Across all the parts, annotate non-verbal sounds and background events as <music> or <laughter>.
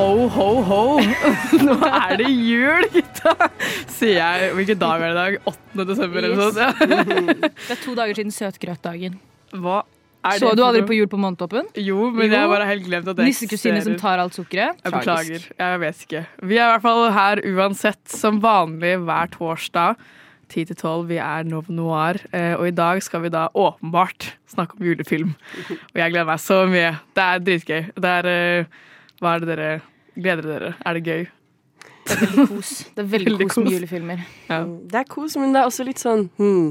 Ho, ho, ho. <laughs> Nå er det jul, gutta! Sier jeg. Hvilken dag er det i dag? 8. desember eller noe sånt? Ja. Det er to dager siden søtgrøtdagen. Hva er Så du aldri på Jul på Månetoppen? Jo, men Jo. jeg bare helt glemt at det Nissekusine som tar alt sukkeret? Jeg beklager. Jeg vet ikke. Vi er i hvert fall her uansett, som vanlig hver torsdag. 10 til 12. Vi er Nov Noir, eh, og i dag skal vi da åpenbart snakke om julefilm. Og jeg gleder meg så mye. Det er dritgøy. Det er eh, Hva er det dere gleder dere? Er det gøy? Det er veldig kos. Det er veldig Veldig kos med julefilmer. Ja. Det er kos, men det er også litt sånn hmm.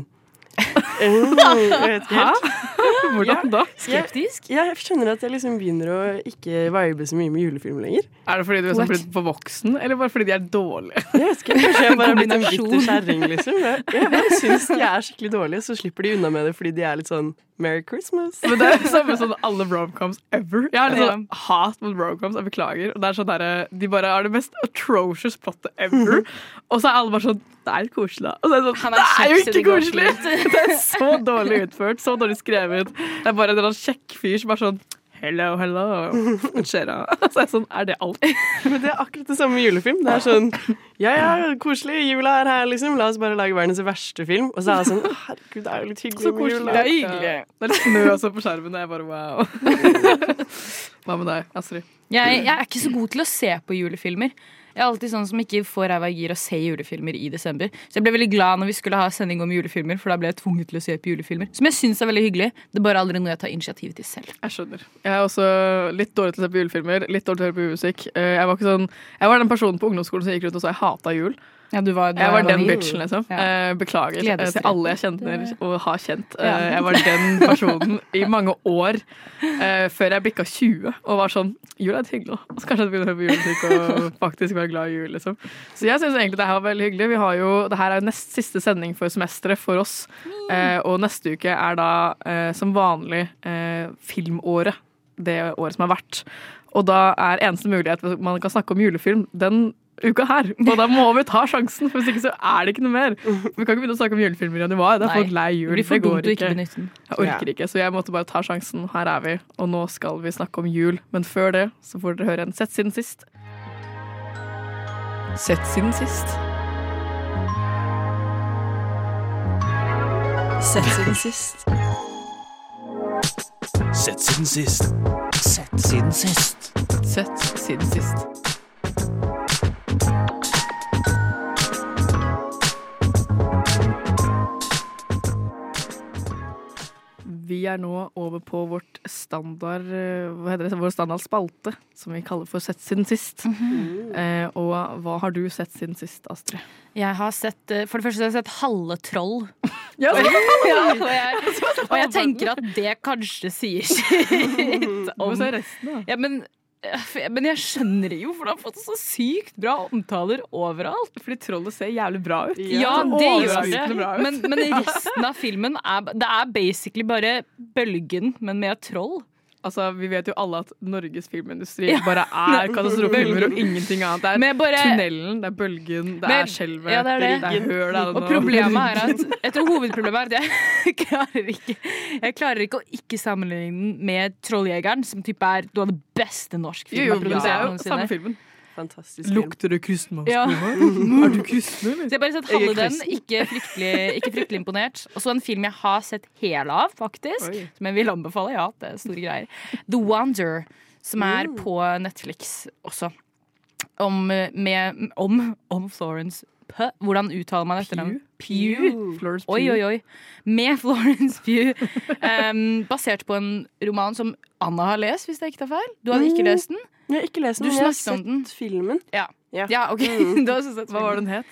<laughs> Hvordan da? Skeptisk? Jeg, jeg skjønner at jeg liksom begynner å ikke vibe så mye med julefilm lenger. Er det fordi du er sånn blitt for voksen, eller bare fordi de er dårlige? <laughs> Jeg vet ikke, Kanskje jeg bare er blitt en bitter kjerring, liksom. Jeg, jeg bare <laughs> syns de er skikkelig dårlige, så slipper de unna med det fordi de er litt sånn Merry Christmas. Men det er samme som alle romcoms ever. Jeg har litt sånn hat mot romcoms, jeg beklager. Det er sånn der, De bare har det mest atrocious plottet ever. Og så er alle bare sånn Det er litt koselig, da. Og så er det sånn er Det er jo ikke koselig! <laughs> Det er så dårlig utført, så dårlig skrevet. Det er bare en eller annen kjekk fyr som er sånn Hello, hello. <laughs> Så er det sånn, er det alt? <laughs> Men det er akkurat det samme med julefilm. Det er sånn Ja ja, koselig, jula er her, liksom. La oss bare lage verdens verste film. Og så er det sånn Herregud, det er jo litt hyggelig Så med jula. Det er hyggelig. Det er litt snø også på skjermen. Det er bare wow. Hva med deg, Astrid? Jeg, jeg er ikke så god til å se på julefilmer. Jeg er alltid sånn som ikke får ræva i gir å se julefilmer i desember. Så jeg ble veldig glad når vi skulle ha sending om julefilmer, for da ble jeg tvunget til å se på julefilmer. Som jeg syns er veldig hyggelig. Det er bare aldri noe jeg tar initiativ til selv. Jeg skjønner. Jeg er også litt dårlig til å se på julefilmer, litt dårlig til å høre på musikk. Eh, Jeg var, sånn, jeg var den personen på ungdomsskolen som gikk rundt og sa jeg hata jul. Ja, du var, du Jeg var den bitchen, liksom. Ja. Eh, Beklager eh, til alle jeg kjenner og har kjent. Eh, Ja. Jeg var den <laughs> personen i mange år før jeg bikka 20 og var sånn Jul er litt hyggelig. Så kanskje jeg begynner å høre på julemusikk og <laughs> faktisk være glad i jul, liksom. Så jeg syns egentlig det her var veldig hyggelig. Vi har jo, det her er jo nest siste sending for semesteret for oss. Eh, og neste uke er da som vanlig filmåret. Det året som har vært. Og da er eneste mulighet man kan snakke om julefilm den uka her. Og da må vi ta sjansen, for hvis ikke så er det ikke noe mer. Vi kan ikke begynne å snakke om julefilmer i januar. Det er folk lei jul. Det Det går ikke. Jeg orker ikke, så jeg måtte bare ta sjansen. Her er vi, og nå skal vi snakke om jul. Men før det så får dere høre en Sett siden sist. Sett siden sist. Sett siden sist. Sett siden sist. Sett siden sist. Sett siden sist. Vi er nå over på vårt standard, eh, hva heter det, vår standard spalte, som vi kaller for Sett siden sist. eh, og hva har du sett siden sist, Astrid? Jeg har sett, eh, For det første har jeg sett Halve troll. <laughs> <laughs> Ja, og, jeg, <laughs> og, jeg, tenker at det kanskje sier sitt om... ja, men, <laughs> men jeg skjønner jo, for det har fått så sykt bra omtaler overalt. Fordi trollet ser jævlig bra ut. Ja, det gjør det. Men, men resten av filmen er, det er basically bare Bølgen, men med troll. Altså, Vi vet jo alle at Norges filmindustri Ja. bare er <laughs> katastrofefilmer og ingenting annet. Det er Men bare- tunnelen, det er bølgen, det Men- er skjelvet, Ja, det er det. det er høl det er Og problemet er at Jeg tror hovedproblemet er at jeg <laughs> klarer ikke Jeg klarer ikke å ikke sammenligne den med Trolljegeren, som type er noe av det beste norsk film jo, har men det produsert er noensinne. Fantastisk film. Lukter det her? <laughs> Er du kristen, eller? Så jeg bare sett halve den, ikke fryktelig, ikke fryktelig imponert. Og så en film jeg har sett hele av, faktisk. Oi. Som jeg vil anbefale. Ja, det er store greier. The Wonder, som er Mm. på Netflix også. Om, med, om, om Florence Pugh. Hvordan uttaler man dette navnet? Pugh. Florence Oi, oi, oi. Med Florence Pugh. <laughs> Um, basert på en roman som Anna har lest, hvis jeg ikke tar feil. Du hadde ikke lest den? Jeg har ikke lest Du den, men jeg har sett den. filmen. Ja. Ja. Ja, ok. Mm. <laughs> Hva var den het?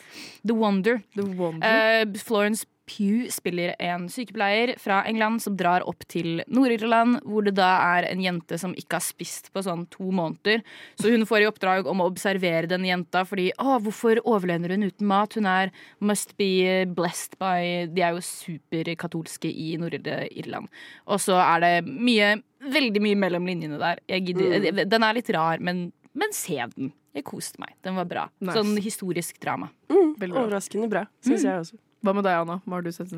The Wonder. The Wonder. Uh, Florence Pugh spiller en sykepleier fra England som drar opp til Nord-Irland, hvor det da er en jente som ikke har spist på sånn to måneder. Så hun får i oppdrag om å observere den jenta, fordi å, hvorfor overlever hun uten mat? Hun er must be blessed by De er jo superkatolske i Nord-Irland. Og så er det mye, veldig mye mellom linjene der. Gidder, Den er litt rar, men, men se den. Jeg koste meg. Den var bra. Nice. Sånn historisk drama. Mm. Overraskende bra, syns jeg også. Hva med deg, Anna? Hva har du sett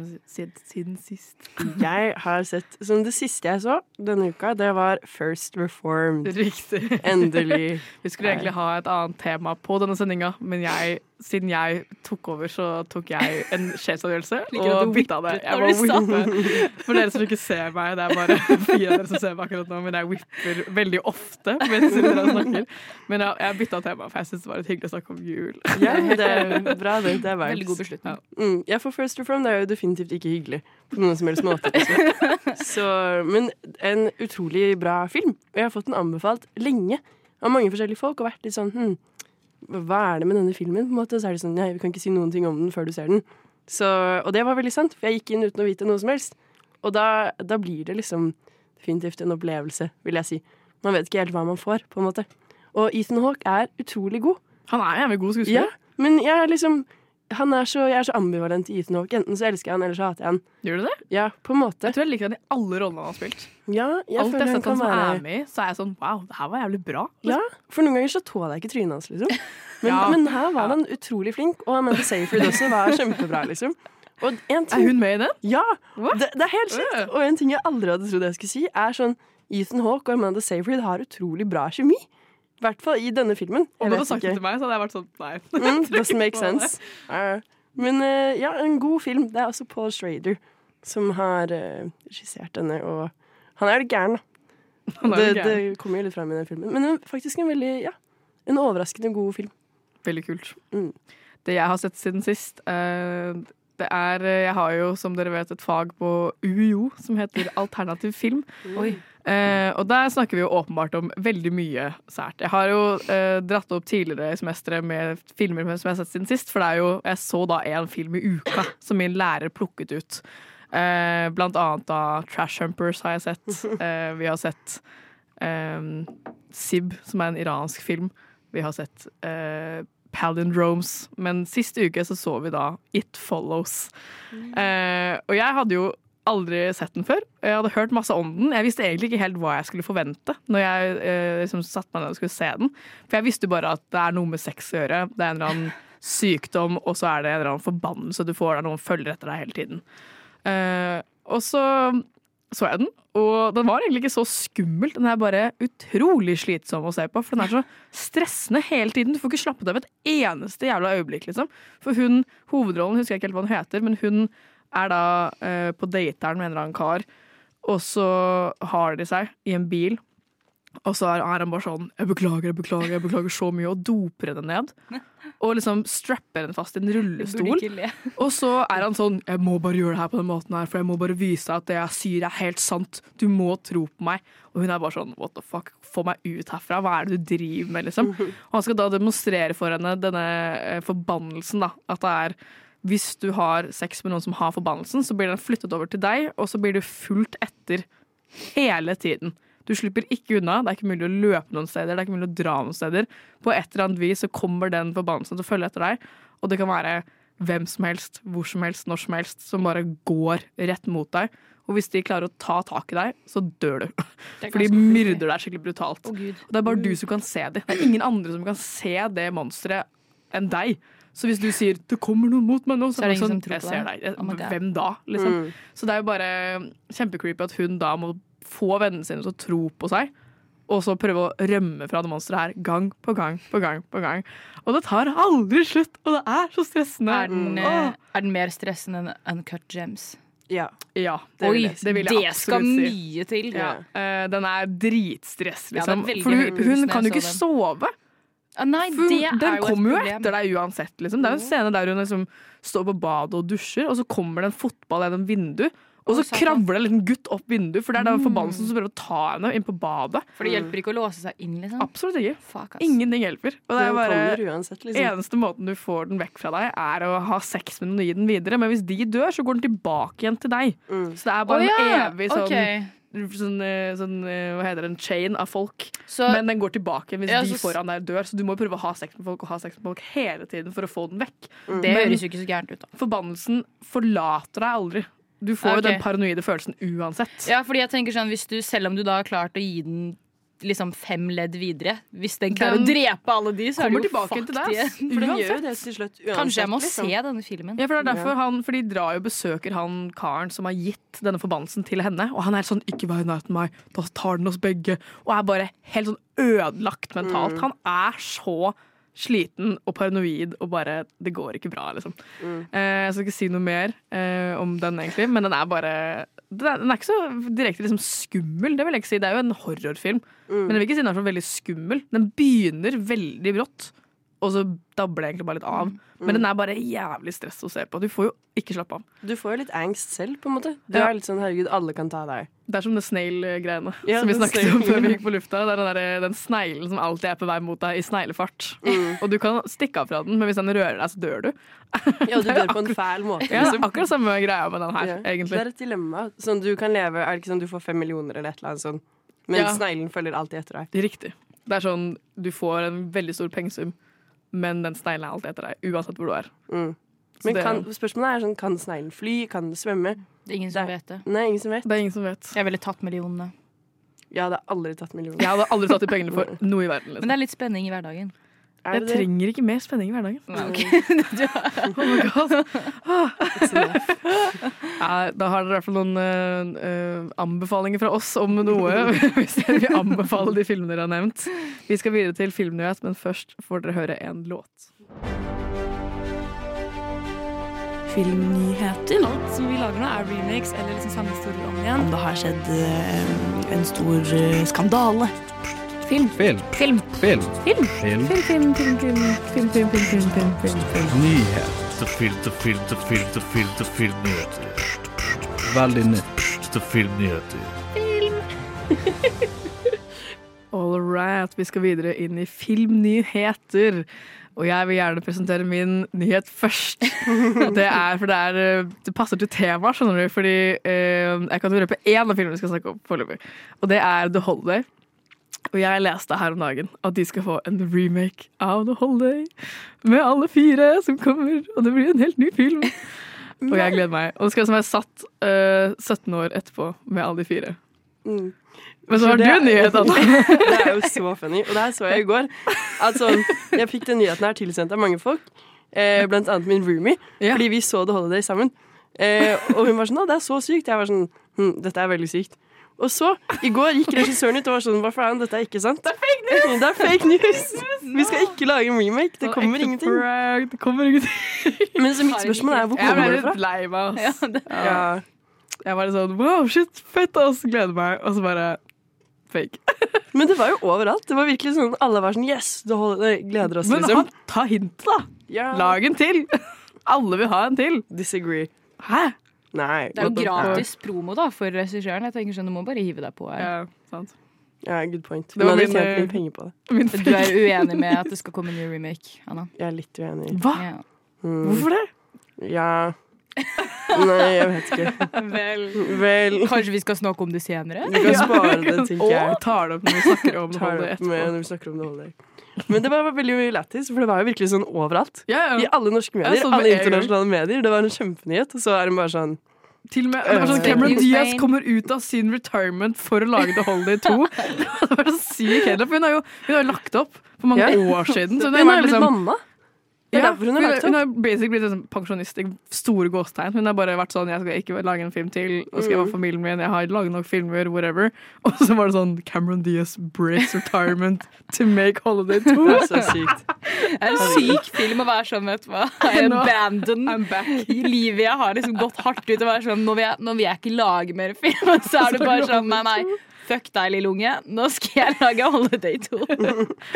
siden, sist? <laughs> Jeg har sett Som det siste jeg så denne uka, det var First Reformed. Riktig. Endelig. <laughs> Vi skulle egentlig ha et annet tema på denne sendinga, men jeg, siden jeg tok over, så tok jeg en sjefsavgjørelse <laughs> og bytta det. Jeg må whippe. For dere som ikke ser meg, det er bare <laughs> fire av dere som ser meg akkurat nå, men jeg whipper veldig ofte mens dere snakker. Men jeg, jeg bytta tema, for jeg syns det var litt hyggelig å snakke om jul. Ja, det er bra, det. Det er Veldig god beslutning. Mm, ja, for First Reformed er jo definitivt ikke hyggelig på noen som helst måte. Liksom. <laughs> Så, men en utrolig bra film. Og jeg har fått den anbefalt lenge av mange forskjellige folk og vært litt sånn hm, hva er det med denne filmen? På en måte? Så er det sånn, nei, vi kan ikke si noen ting om den før du ser den. Så, og det var veldig sant, for jeg gikk inn uten å vite noe som helst. Og da, da blir det liksom definitivt en opplevelse, vil jeg si. Man vet ikke helt hva man får, på en måte. Og Ethan Hawke er utrolig god. Han er jævlig god Ja, men jeg er liksom han er så, Jeg er så ambivalent i Ethan Hawke. Enten så elsker jeg han, eller så hater jeg han. Gjør du det? Ja, på en måte. Jeg tror jeg liker han i alle rollene han har spilt. Ja, jeg Alt jeg sett han som er med i, så er jeg sånn wow, det her var jævlig bra. Ja, for noen ganger så tåler jeg ikke trynet hans, liksom. <laughs> Men, Ja. men her var han utrolig flink, og Amanda Seyfried også var kjempebra, liksom. Ting, Er hun med i den? Ja! Det, det er helt sykt. Og en ting jeg aldri hadde trodd jeg skulle si, er sånn Ethan Hawke og Amanda Seyfried har utrolig bra kjemi. I hvert fall i denne filmen. Om du hadde sagt det til meg, så hadde jeg vært sånn nei. <laughs> Mm, doesn't make sense. Uh, men uh, ja, en god film. Det er også Paul Schrader som har uh, regissert denne, og han er litt gæren, da. <laughs> Det, det kommer jo litt fram i den filmen. Men faktisk en veldig, ja, en overraskende god film. Veldig kult. Mm. Det jeg har sett siden sist, uh, det er eh, Jeg har jo, som dere vet, et fag på UiO som heter alternativ film. Oi. Eh, og der snakker vi jo åpenbart om veldig mye sært. Jeg har jo uh, dratt opp tidligere i semesteret med filmer som jeg har sett siden sist, for det er jo Jeg så da én film i uka som min lærer plukket ut. Uh, blant annet da Trash Humpers har jeg sett. <laughs> Vi har sett um, Sib, som er en iransk film. Vi har sett Palindromes. Men siste uke så så vi da It Follows. Eh, og jeg hadde jo aldri sett den før. Jeg hadde hørt masse om den. Jeg visste egentlig ikke helt hva jeg skulle forvente når jeg eh, liksom satte meg ned og skulle se den. For jeg visste bare at det er noe med sex å gjøre. Det er en eller annen sykdom, og så er det en eller annen forbannelse du får der noen følger etter deg hele tiden. Eh, og så så jeg den, og den var egentlig ikke så skummel. Den er bare utrolig slitsom å se på, for den er så stressende hele tiden. Du får ikke slappet av et eneste jævla øyeblikk, liksom. For hun, hovedrollen, husker jeg ikke helt hva hun heter, men hun er da eh, på dateren med en eller annen kar, og så har de seg i en bil. Og så er han bare sånn 'Jeg beklager, jeg beklager, jeg beklager så mye', og doper henne ned. <laughs> Og liksom strapper henne fast i en rullestol. <laughs> Og så er han sånn 'Jeg må bare gjøre det her på den måten her, for jeg må bare vise deg at det jeg sier er helt sant. Du må tro på meg.' Og hun er bare sånn 'What the fuck? Få meg ut herfra. Hva er det du driver med?' liksom. <laughs> Og han skal da demonstrere for henne denne eh, forbannelsen, da. At det er hvis du har sex med noen som har forbannelsen, så blir den flyttet over til deg, og så blir du fulgt etter hele tiden. Du slipper ikke unna. Det er ikke mulig å løpe noen steder. Det er ikke mulig å dra noen steder. På et eller annet vis så kommer den forbannelsen til å følge etter deg. Og det kan være hvem som helst, hvor som helst, når som helst, som bare går rett mot deg. Og hvis de klarer å ta tak i deg, så dør du. <laughs> For de myrder deg skikkelig brutalt. Oh, det er bare du som kan se det. Det er ingen andre som kan se det monsteret enn deg. Så hvis du sier det kommer noen mot meg nå, så, Så er det ingen sånn, som tror jeg på ser deg. deg. Oh. Hvem da? Liksom. Mm. Så det er jo bare kjempecreepy at hun da må få vennene sine til å tro på seg. Og så prøve å rømme fra det monsteret her gang på gang på gang. på gang. Og det tar aldri slutt, og det er så stressende. Er den, Åh. eh, er den mer stressende enn Uncut Gems? Ja. Ja, det vil Oi, jeg det vil jeg skal absolutt si. mye til. Ja. Eh, den er dritstress, Ja, er liksom. For hun, hun kan jo ikke sove. Ah, nei, For den kommer jo etter deg uansett. Liksom. Det er jo en scene der hun liksom står på badet og dusjer, og så kommer det en fotball gjennom vinduet. Og så kravler en liten gutt opp vinduet, for det er da forbannelsen som prøver å ta henne inn på badet. For det hjelper ikke å låse seg inn, liksom. Absolutt ikke. Fuck, ass. Ingenting hjelper. Og det er bare uansett, liksom. Eneste måten du får den vekk fra deg, er å ha sex med den og gi den videre. Men hvis de dør, så går den tilbake igjen til deg. Mm. Så det er bare bare ja! en evig sånn, okay. sånn, eh, sånn eh, Hva heter det, en chain av folk. Så, Men den går tilbake hvis Ja, de foran deg dør. Så du må prøve å ha sex med folk og ha sex med folk hele tiden for å få den vekk. det Men- høres jo ikke så gærent ut, da. Forbannelsen forlater deg aldri. Du får jo den paranoide følelsen uansett. Ja, fordi jeg tenker sånn, hvis du, Selv om du da har klart å gi den liksom fem ledd videre Hvis den klarer Den å drepe alle de, så er det jo fucked til deg, igjen. For den gjør jo Uansett. det til slutt. Uansett, Kanskje jeg må liksom. se denne filmen. Ja, for, det er derfor han, for De drar jo og besøker han karen som har gitt denne forbannelsen til henne. Og han er sånn 'ikke vær nær meg, da tar den oss begge'. Og er bare helt sånn ødelagt mentalt. Mm. Han er så sliten og paranoid og bare Det går ikke bra, liksom. Mm. Eh, jeg skal ikke si noe mer eh, om den, egentlig, men den er bare Den er, den er ikke så direkte liksom, skummel, det vil jeg ikke si. Det er jo en horrorfilm, Mm. men jeg vil ikke si den er så veldig skummel. Den begynner veldig brått, og så dabler det egentlig bare litt av. Mm. Men den er bare jævlig stress å se på. Du får jo ikke slappe av. Du får jo litt angst selv, på en måte. Du Ja. er litt sånn 'herregud, alle kan ta deg'. Det er som det snail-greiene Ja, som vi snakket om før vi gikk på lufta. Det er den, der, den sneglen som alltid er på vei mot deg i sneglefart. Mm. Og du kan stikke av fra den, men hvis den rører deg, så dør du. Ja, du <laughs> dør på en fæl måte. Ja, liksom. akkurat samme greia med den her, Ja. Det er et dilemma. Sånn, du kan leve, er det ikke sånn du får fem millioner eller et eller annet sånn, men sneglen følger alltid etter deg. Riktig. Det er sånn, du får en veldig stor pengesum, men den sneglen er alltid etter deg, uansett hvor du er. Mm. Men det- kan, spørsmålet er sånn, kan sneglen fly? Kan den svømme? Det er ingen som Det- vet det. Nei, ingen som vet. Det er ingen som vet. Jeg ville tatt millionene. Jeg hadde aldri tatt millioner. Jeg hadde aldri tatt de pengene for <laughs> noe i verden. Men Liksom. det er litt spenning i hverdagen. Er Jeg det trenger ikke mer spenning i hverdagen. Mm. Oh my God. Ah. Ja, da har dere i hvert fall noen eh, eh, anbefalinger fra oss om noe. <laughs> Hvis dere vil anbefale de filmene dere har nevnt. Vi skal videre til Filmnyhet, men først får dere høre en låt. Filmnyheter. Alt som vi lager nå, er remakes eller liksom samme historier om igjen. Om det har skjedd uh, en stor uh, skandale. Film. Film. Film. Film. Film. Film. Film, film, film, film, film, film, film, film, film, film, film. Nyhet. Til film, til film, til film, til film, til filmnyheter. Veldig nytt. Til Film. <laughs> All right, vi skal videre inn i filmnyheter. Og jeg vil gjerne presentere min nyhet først. <laughs> Det er, for det, er, eh, det passer til temaet, skjønner du. Fordi eh, jeg kan røpe én av filmene vi skal snakke om foreløpig. Og det er The Holiday. Og jeg leste her om dagen at de skal få en remake av The Holiday. Med alle fire som kommer, og det blir en helt ny film. Og jeg gleder meg. Og det skal være satt uh, 17 år etterpå med alle de fire. Mm. Men så har du en nyhet, Anna. <laughs> det er jo så funny. Og det her så jeg i går. At sånn, jeg fikk den nyheten her tilsendt av mange folk. Eh, blant annet min roomie. yeah. Fordi vi så The Holiday sammen. Eh, og hun var sånn 'Å, det er så sykt'. Jeg var sånn hm, 'Dette er veldig sykt'. Og så, i går gikk regissøren ut og var sånn 'Hva faen, dette er ikke sant'. Det er fake news! Det er fake news. Vi skal ikke lage en remake. Det kommer ingenting. prank, Det kommer ingenting. Men så mitt spørsmål er hvor Jeg ble kommer det litt fra? lei meg. ass. Ja. Jeg var litt sånn wow, shit, fett, ass, gleder meg. Og så bare fake. <laughs> Men det var jo overalt. Det var virkelig sånn Alle var sånn 'Yes, Holiday gleder oss', Men liksom. han, ta hintet, da. Yeah. Lag en til. Alle vil ha en til. Disagree. Hæ? Nei. Det er jo gratis gratis promo da for regissøren. Jeg tenker sånn, Du må bare hive deg på her. Ja, sant. Ja, good point. Det var Men hadde tjent eh, mye penger på det. Du er uenig med at det <laughs> skal komme en ny remake, Anna? Jeg er litt uenig. Hva? Ja. Mm. Hvorfor det? Ja Nei, jeg vet ikke. <laughs> Vel. Vel Kanskje vi skal snakke om det senere? Vi kan spare det, <laughs> tenker jeg. Og tar det opp når vi snakker om det Tar holdet med etterpå. når vi snakker om det holdet. Men det var veldig lættis, for det var jo virkelig sånn overalt. Ja, I alle norske medier, så alle internasjonale medier. Det var en kjempenyhet, og så er hun bare sånn Til og med, sånn. Cameron Diaz kommer ut av sin retirement for å lage The Holiday 2. <laughs> Det var så sykt kjedelig, for hun har jo hun har jo lagt opp for mange Ja. år siden. Så Hun hun har blitt liksom, mamma. Det er Ja, derfor hun har lagt Hun har basically blitt sånn pensjonist i store gåstegn. Hun har bare vært sånn Jeg skal ikke lage en film til, og skal jeg være familien min, jeg har laget nok filmer, whatever. <laughs> Og så var det sånn Cameron Diaz breaks retirement to make Holiday <laughs> 2. Det er så <laughs> sykt. Det er en syk film å være sånn, vet du hva. I Nå- abandon. I'm back. Livet jeg har liksom gått hardt ut og være sånn Nå vil jeg, nå vil jeg ikke lage mer film. Og så er det bare sånn Nei, nei. Fuck deg, lille unge. Nå skal jeg lage Holiday 2. Det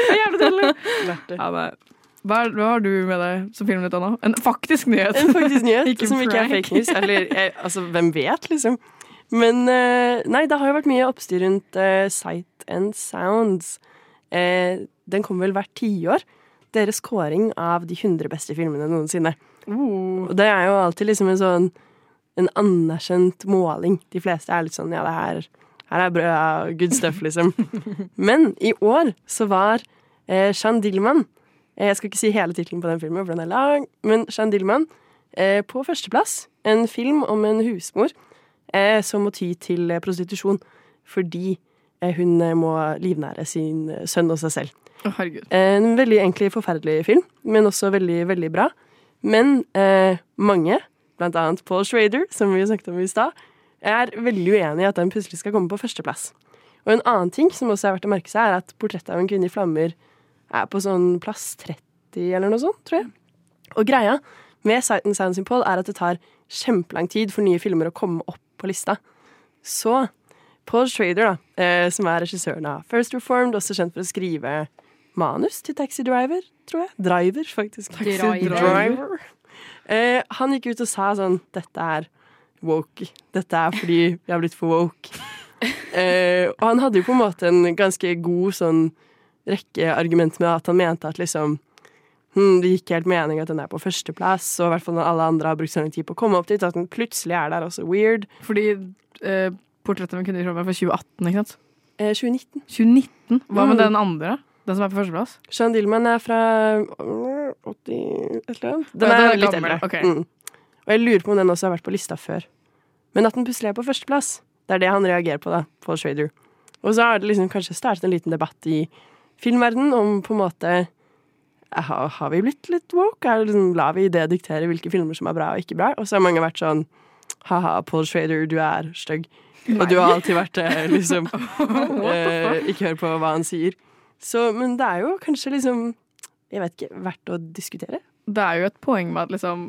er jævlig deilig. Ja. Hva, er, hva har du med deg som filmnytt, Anna? En faktisk nyhet. En faktisk nyhet <laughs> Ikke som ikke er fake news. Eller jeg, altså, hvem vet, liksom. Men eh, nei, det har jo vært mye oppstyr rundt uh, Sight and Sounds. Uh, den kommer vel hvert tiår. Deres kåring av de 100 beste filmene noensinne. Uh. Og det er jo alltid liksom en sånn en anerkjent måling. De fleste er litt sånn ja, det her, her er bra, good stuff, liksom. <laughs> Men i år så var eh, Jean Dillman Jeg skal ikke si hele tittelen på den filmen, for den er lang, men Shan Dillman eh, på førsteplass. En film om en husmor eh, som må ty til eh, prostitusjon fordi eh, hun eh, må livnære sin eh, sønn og seg selv. Oh, herregud. En veldig egentlig forferdelig film, men også veldig, veldig bra. Men eh, mange, blant annet Paul Schrader, som vi snakket om i stad, er veldig uenig i at den plutselig skal komme på førsteplass. Og en annen ting som også er verdt å merke seg, er at portrettet av en kvinne i flammer er på sånn plass 30 eller noe sånt, tror jeg. Og greia med Sight and Sound Paul er at det tar kjempelang tid for nye filmer å komme opp på lista. Så Paul Schrader, da, eh, som er regissøren av First Reformed, også kjent for å skrive manus til Taxi Driver, tror jeg. Driver, faktisk. Taxi Driver. Eh, han gikk ut og sa sånn Dette er woke. Dette er fordi vi har blitt for woke. <laughs> Eh, og han hadde jo på en måte en ganske god sånn rekke argumenter med at han mente at liksom hm, Det gikk helt mening at den er på førsteplass, og i hvert fall når alle andre har brukt så lang tid på å komme opp dit, at den plutselig er der også weird. Fordi eh, portrettet med Kunder i flammer er fra 2018, ikke sant? Eh, 2019. 2019? Hva med Mm. den andre? Den som er på førsteplass? Sean Dillman er fra øh, 80 et eller annet. Den er litt eldre. Okay. Mm. Og jeg lurer på om den også har vært på lista før. Men at den plutselig er på førsteplass, det er det han reagerer på, da, Paul Schrader. Og så har det liksom kanskje startet en liten debatt i filmverden om på en måte har, har vi blitt litt woke? Er liksom, lar vi det diktere hvilke filmer som er bra og ikke bra? Og så har mange vært sånn ha-ha, Paul Schrader, du er stygg. Og du har alltid vært det, liksom. <laughs> eh, ikke hør på hva han sier. Så, men det er jo kanskje liksom Jeg vet ikke, verdt å diskutere. Det er jo et poeng med at liksom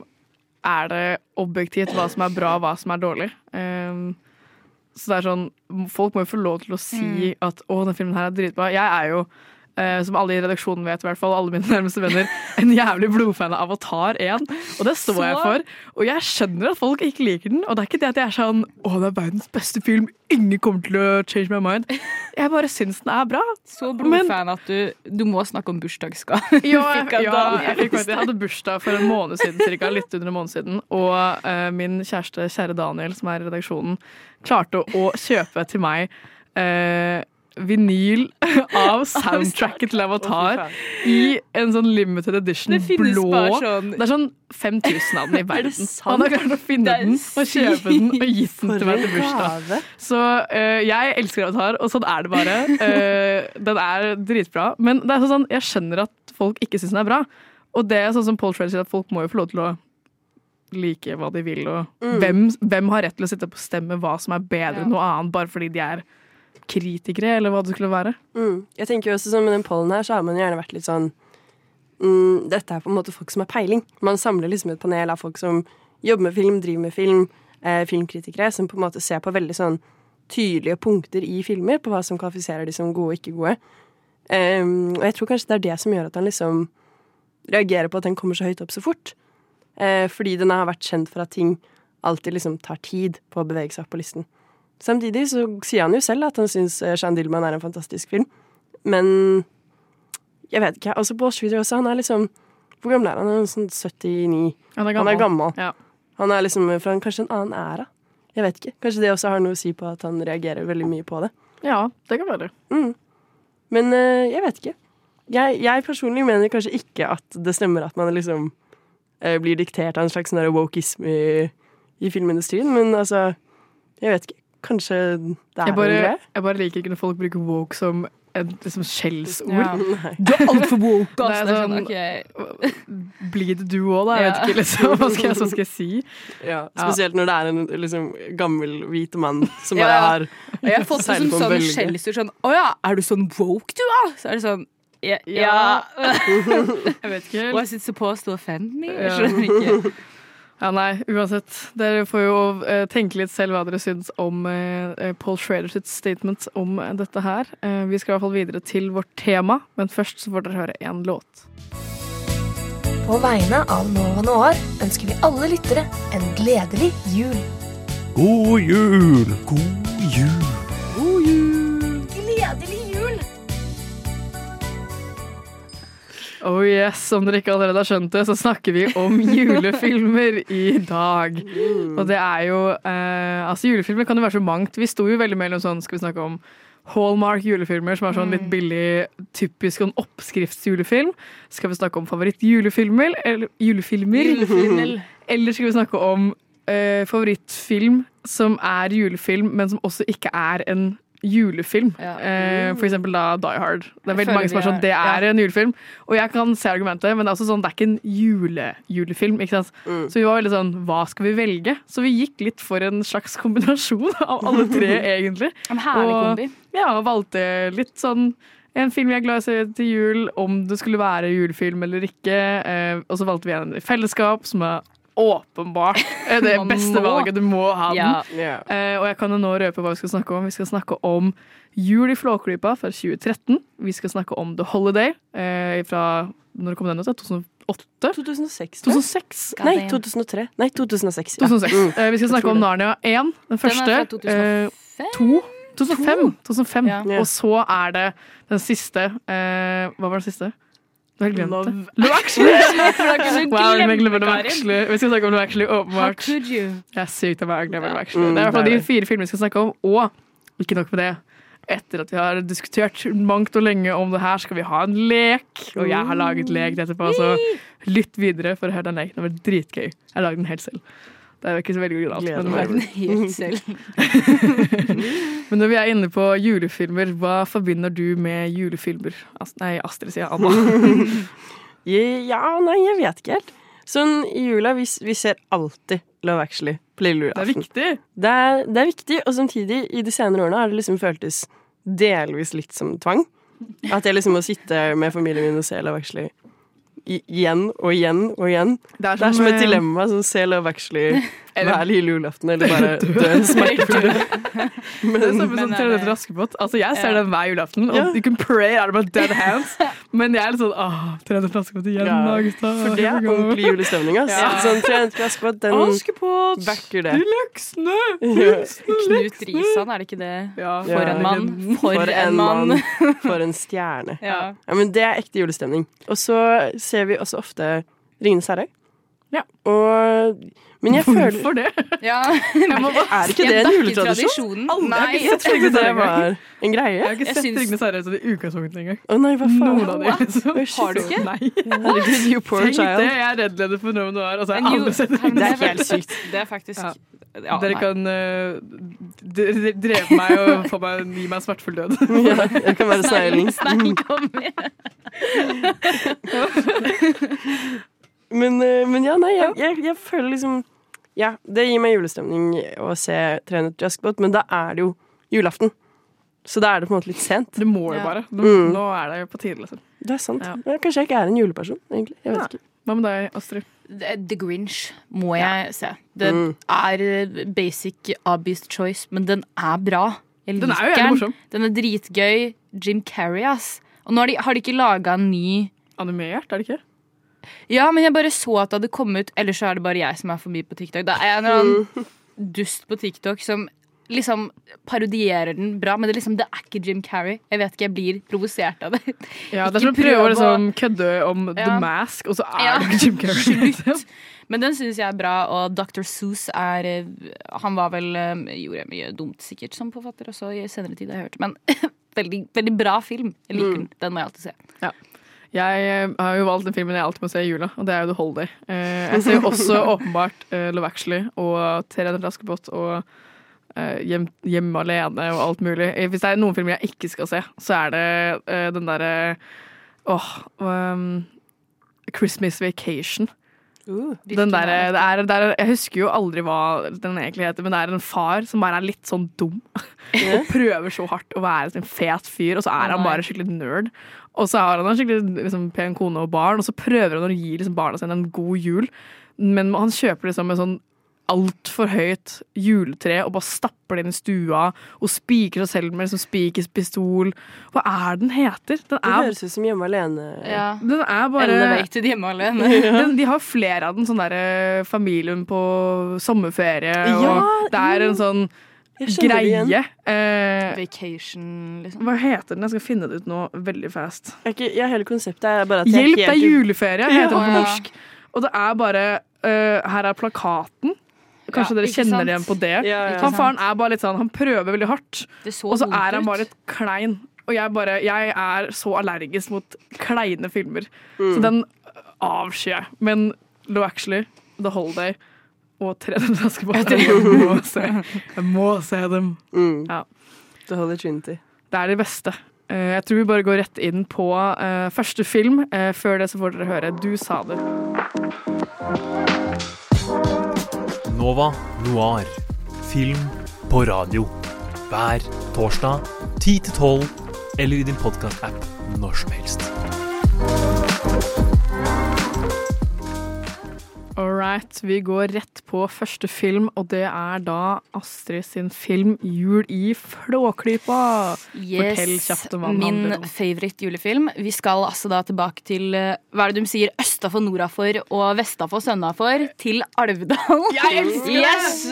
Er det objektivt hva som er bra, og hva som er dårlig? Um, så det er sånn Folk må jo få lov til å si at 'å, den filmen her er dritbra'. Jeg er jo, eh, som alle i redaksjonen vet, i hvert fall alle mine nærmeste venner, <laughs> en jævlig blodfan av Avatar 1. Og det står jeg for. Og jeg skjønner at folk ikke liker den. Og det er ikke det at jeg er sånn 'å, det er verdens beste film', ingen kommer til å change my mind'. Jeg bare syns den er bra. Så blodfan at du, du må snakke om bursdagsgave. <laughs> Ja, jeg, ja jeg, fikk jeg hadde bursdag for en måned siden, cirka, litt under en måned siden. Og eh, min kjæreste, kjære Daniel, som er i redaksjonen, klarte å kjøpe til meg eh, vinyl <laughs> av soundtracket til Avatar i en sånn limited edition Det blå. sånn Det er sånn 5000 av den i <laughs> verden. Han har klart å finne den og kjøpe den og gitt den til meg til bursdag. Så uh, jeg elsker Avatar, og sånn er det bare. Uh, den er dritbra. Men det er sånn, jeg skjønner at folk ikke syns den er bra. Og det er sånn som Paul Trell sier, at folk må jo få lov til å like hva de vil. Og Mm. hvem, hvem har rett til å sitte og bestemme hva som er bedre enn noe annet, bare fordi de er kritikere, eller hva det skulle være? Mm. Jeg tenker jo også sånn Med den pollen her så har man gjerne vært litt sånn mm, Dette er på en måte folk som har peiling. Man samler liksom et panel av folk som jobber med film, driver med film, eh, filmkritikere, som på en måte ser på veldig sånn tydelige punkter i filmer på hva som kvalifiserer de som gode og ikke gode. Um, og jeg tror kanskje det er det som gjør at han liksom reagerer på at den kommer så høyt opp så fort. Uh, fordi den har vært kjent for at ting alltid liksom tar tid på å bevege seg opp på listen. Samtidig så sier han jo selv at han syns eh, Jean Dillman er en fantastisk film. Men jeg vet ikke. Altså Paul Schrader også, han er liksom Hvor gammel er han? Han er sånn 79. Han er Han er gammel. Ja. Han er liksom fra en, kanskje en annen æra. Jeg vet ikke. Kanskje det også har noe å si på at han reagerer veldig mye på det. ja, det kan være. Mm. Men uh, jeg vet ikke. Jeg, jeg personlig mener kanskje ikke at det stemmer at man liksom uh, blir diktert av en slags sånn der i, i filmindustrien, men altså Jeg vet ikke. Kanskje det er Jeg bare, en greie? jeg bare liker ikke når folk bruker woke som et liksom skjellsord. Ja. Du er altfor woke, <laughs> Det ass. sånn, okay. <laughs> Blir det du òg, da. Jeg vet ikke liksom, hva skal jeg, så skal jeg si. Ja, spesielt når det er en liksom, gammel, hvit mann som bare ja. har jeg har fått en sånn skjellsord sånn Å ja, er du sånn woke, du, da? Så er det sånn Ja. ja. <laughs> Jeg vet ikke. Was it supposed to offend me? Jeg skjønner ikke. Ja, nei, uansett. Dere får jo eh, tenke litt selv hva dere syns om eh, Paul Schrader sitt statement om eh, dette her. Eh, vi skal i hvert fall videre til vårt tema, men først så får dere høre én låt. På vegne av Nova Noir ønsker vi alle lyttere en gledelig jul. God jul! God jul! God jul! Gledelig Oh yes, Om dere ikke allerede har skjønt det, så snakker vi om <laughs> julefilmer i dag. Og det er jo eh, Altså, julefilmer kan jo være så mangt. Vi sto jo veldig mellom sånn Skal vi snakke om Hallmark julefilmer, som er sånn litt billig, typisk sånn oppskriftsjulefilm. Skal vi snakke om favorittjulefilmer? Eller julefilmer? Julefilmer. Eller skal vi snakke om eh, favorittfilm som er julefilm, men som også ikke er en julefilm. Eh, for eksempel da Die Hard. Det er veldig mange som er sånn, det er ja. en julefilm. Og jeg kan se argumentet, men det er også sånn, det er ikke en jule-julefilm. ikke sant? Så vi var veldig sånn, hva skal vi velge? Så vi gikk litt for en slags kombinasjon <laughs> av alle tre, <laughs> egentlig. En herlig Og- kombi. Ja, og valgte litt sånn en film jeg er glad i å se til jul, om det skulle være julefilm eller ikke. Eh, og så valgte vi en i fellesskap, som er åpenbart er det <laughs> beste valget. Du må ha den. Ja. Eh, og jeg kan jo nå røpe hva vi skal snakke om. Vi skal snakke om Jul i Flåklypa fra 2013. Vi skal snakke om The Holiday uh, fra Når kom den ut? 2008? 2006. 2006? Nei, 2003. Nei, 2006. ja. 2006. Mm. Uh, vi skal snakke om Narnia 1, den første. fra 2005. Eh, to. 2005. 2005. Ja. Og så er det den siste eh, Hva var den siste? Du har glemt <laughs> det. Love. Love Actually! Wow, glemmer Love Actually. Vi skal snakke om Love Actually, åpenbart. Jeg er sykt av meg å glemme Love Actually. Mm, Det er i hvert fall er de fire filmene vi skal snakke om. Og ikke nok med det. Etter at vi har diskutert mangt og lenge om det her, skal vi ha en lek. Og jeg har laget lek etterpå, så lytt videre for å høre den leken. Det var dritgøy. Jeg har laget den helt selv. Det er jo ikke så veldig originalt. Men, <laughs> <laughs> men når vi er inne på julefilmer, hva forbinder du med julefilmer? Ast nei, Astrid sier Anna. <laughs> Ja, nei, jeg vet ikke helt. Sånn i jula, vi, vi ser alltid Love Actually på lille Det er viktig. Det er, det er viktig, og samtidig, i de senere årene har det liksom føltes delvis litt som tvang. At jeg liksom må sitte med familien min og se Love Actually igjen og igjen og igjen. Det er Det er som et eh, dilemma. Sånn, se Love Actually Eller- hver lille julaften, eller bare <laughs> dø smertefull. <laughs> Det er samme som Men er Tre det- nøtter til Askepott. Altså, jeg ser Ja. den hver julaften, og you can pray out of my dead hands. <laughs> Men jeg er litt sånn åh, Tre nøtter til Askepott igjen, Ja, da, gutta. For det er ordentlig julestemning. Ass. Ja. Sånn, Tre nøtter til Askepott, den Askepott, backer det. de leksene, Ja. Knut Risan, er det ikke det? Ja, For en mann. For, For en mann. For en stjerne. Ja. Ja, men Det er ekte julestemning. Og så ser vi også ofte Ringenes herre. Ja. Og Men jeg føler Hvorfor det? <laughs> Ja. Er ikke det en juletradisjon? Nei, Jeg har ikke sett for det var en greie. Jeg har ikke sett Ringenes herre i utgangspunktet engang. Å nei, hva faen? Noen av de, liksom. Har du ikke? Nei. <laughs> Herregud, you poor Tenk det, child. jeg er reddleder for noe Noir, og så har En jeg jul- aldri sett Det Ringenes er helt sykt. Det er faktisk Ja. ja, Dere nei. kan uh, drepe meg og få meg, gi meg en smertefull død. <laughs> Ja, jeg kan være sneglen. Snegl kommer. Men, eh, men ja, nei, jeg, jeg, jeg føler liksom Ja, det gir meg julestemning å se 300 Jaskbot, men da er det jo julaften. Så da er det på en måte litt sent. Det må jo Ja. bare. Nå, Mm. nå er det på tide, liksom. Det er sant. Ja. Ja, kanskje jeg ikke er en juleperson, egentlig. Jeg vet Ja. ikke. Hva med deg, Astrid? The Grinch må jeg se. Det Mm. er eh, basic obvious choice, men den er bra. Jeg Den er jo liker morsom. Den er dritgøy. Jim Carrey, ass. Og nå har de, har de ikke laga en ny Animert, er det ikke? Ja, men jeg bare så at det hadde kommet Ellers så er det bare jeg som er forbi på TikTok. Det er en eller annen dust på TikTok som liksom parodierer den bra, men det, er liksom, det er ikke Jim Carrey. Jeg vet ikke, jeg blir provosert av det. Ja, det er som å prøve å liksom kødde om The Mask, og så er Ja. det ikke Jim Carrey. Slutt. Men den syns jeg er bra, og Dr. Seuss er eh, Han var vel gjorde Gjorde mye dumt sikkert som forfatter også i senere tid, har jeg hørt. Men <laughs> veldig, veldig bra film. Jeg liker den. Den må jeg alltid se. Jeg eh, har jo valgt den filmen jeg alltid må se i jula, og det er jo The Holiday. Eh, jeg ser jo også <laughs> åpenbart eh, Love Actually og Tre nøtter til Askepott og hjem, Hjemme alene og alt mulig. Hvis det er noen filmer jeg ikke skal se, så er det den derre Åh um, Christmas Vacation. Uh, Den der, det er, det er, jeg husker jo aldri hva den egentlig heter, men det er en far som bare er litt sånn dum. <laughs> og prøver så hardt å være en fet fyr, og så er han bare skikkelig nerd. Og så har han en skikkelig liksom, pen kone og barn, og så prøver han å gi liksom, barna sine en god jul. Men han kjøper liksom en sånn altfor høyt juletre og bare stapper det inn i stua og spiker seg selv med liksom spikerpistol. Hva er den heter? Den Det er, høres ut som Hjemme alene. Ja. den er bare Elevated hjemme alene. <laughs> den, De har flere av den, sånn derre familien på sommerferie, Ja, og det er en sånn Greie. Eh, Vacation, liksom. hva heter den? Jeg skal finne det ut nå veldig fast. Er ikke- Ja, hele konseptet er bare at jeg Hjelp, det er juleferie, heter den på norsk. Og det er bare eh, Her er plakaten. Kanskje Ja, dere kjenner sant? igjen på det. Ja, ja. Han faren er bare litt sånn Han prøver veldig hardt, så og så er han bare litt klein. Og jeg bare Jeg er så allergisk mot kleine filmer. Mm. Så den avskyr jeg. Men Lo Actually, The Holiday og Tre dømte Askepott Jeg må se. Jeg må se dem. Mm. Ja. The Holy Trinity. Det er de beste. Eh, Jeg tror vi bare går rett inn på eh, første film. Eh, Før det så får dere høre Du sa det. Nova Noir. Film på radio. Hver torsdag 10 til 12, eller i din podkast-app når som helst. All right, vi går rett på første film, og det er da Astrid sin film 'Jul i Flåklypa'. Fortell kjapt om hva den Min handler om. favorite julefilm. Vi skal altså da tilbake til eh, hva er det de sier, østafor, nordafor og vestafor, sønnafor, til Alvdal. Jeg elsker det! Yes!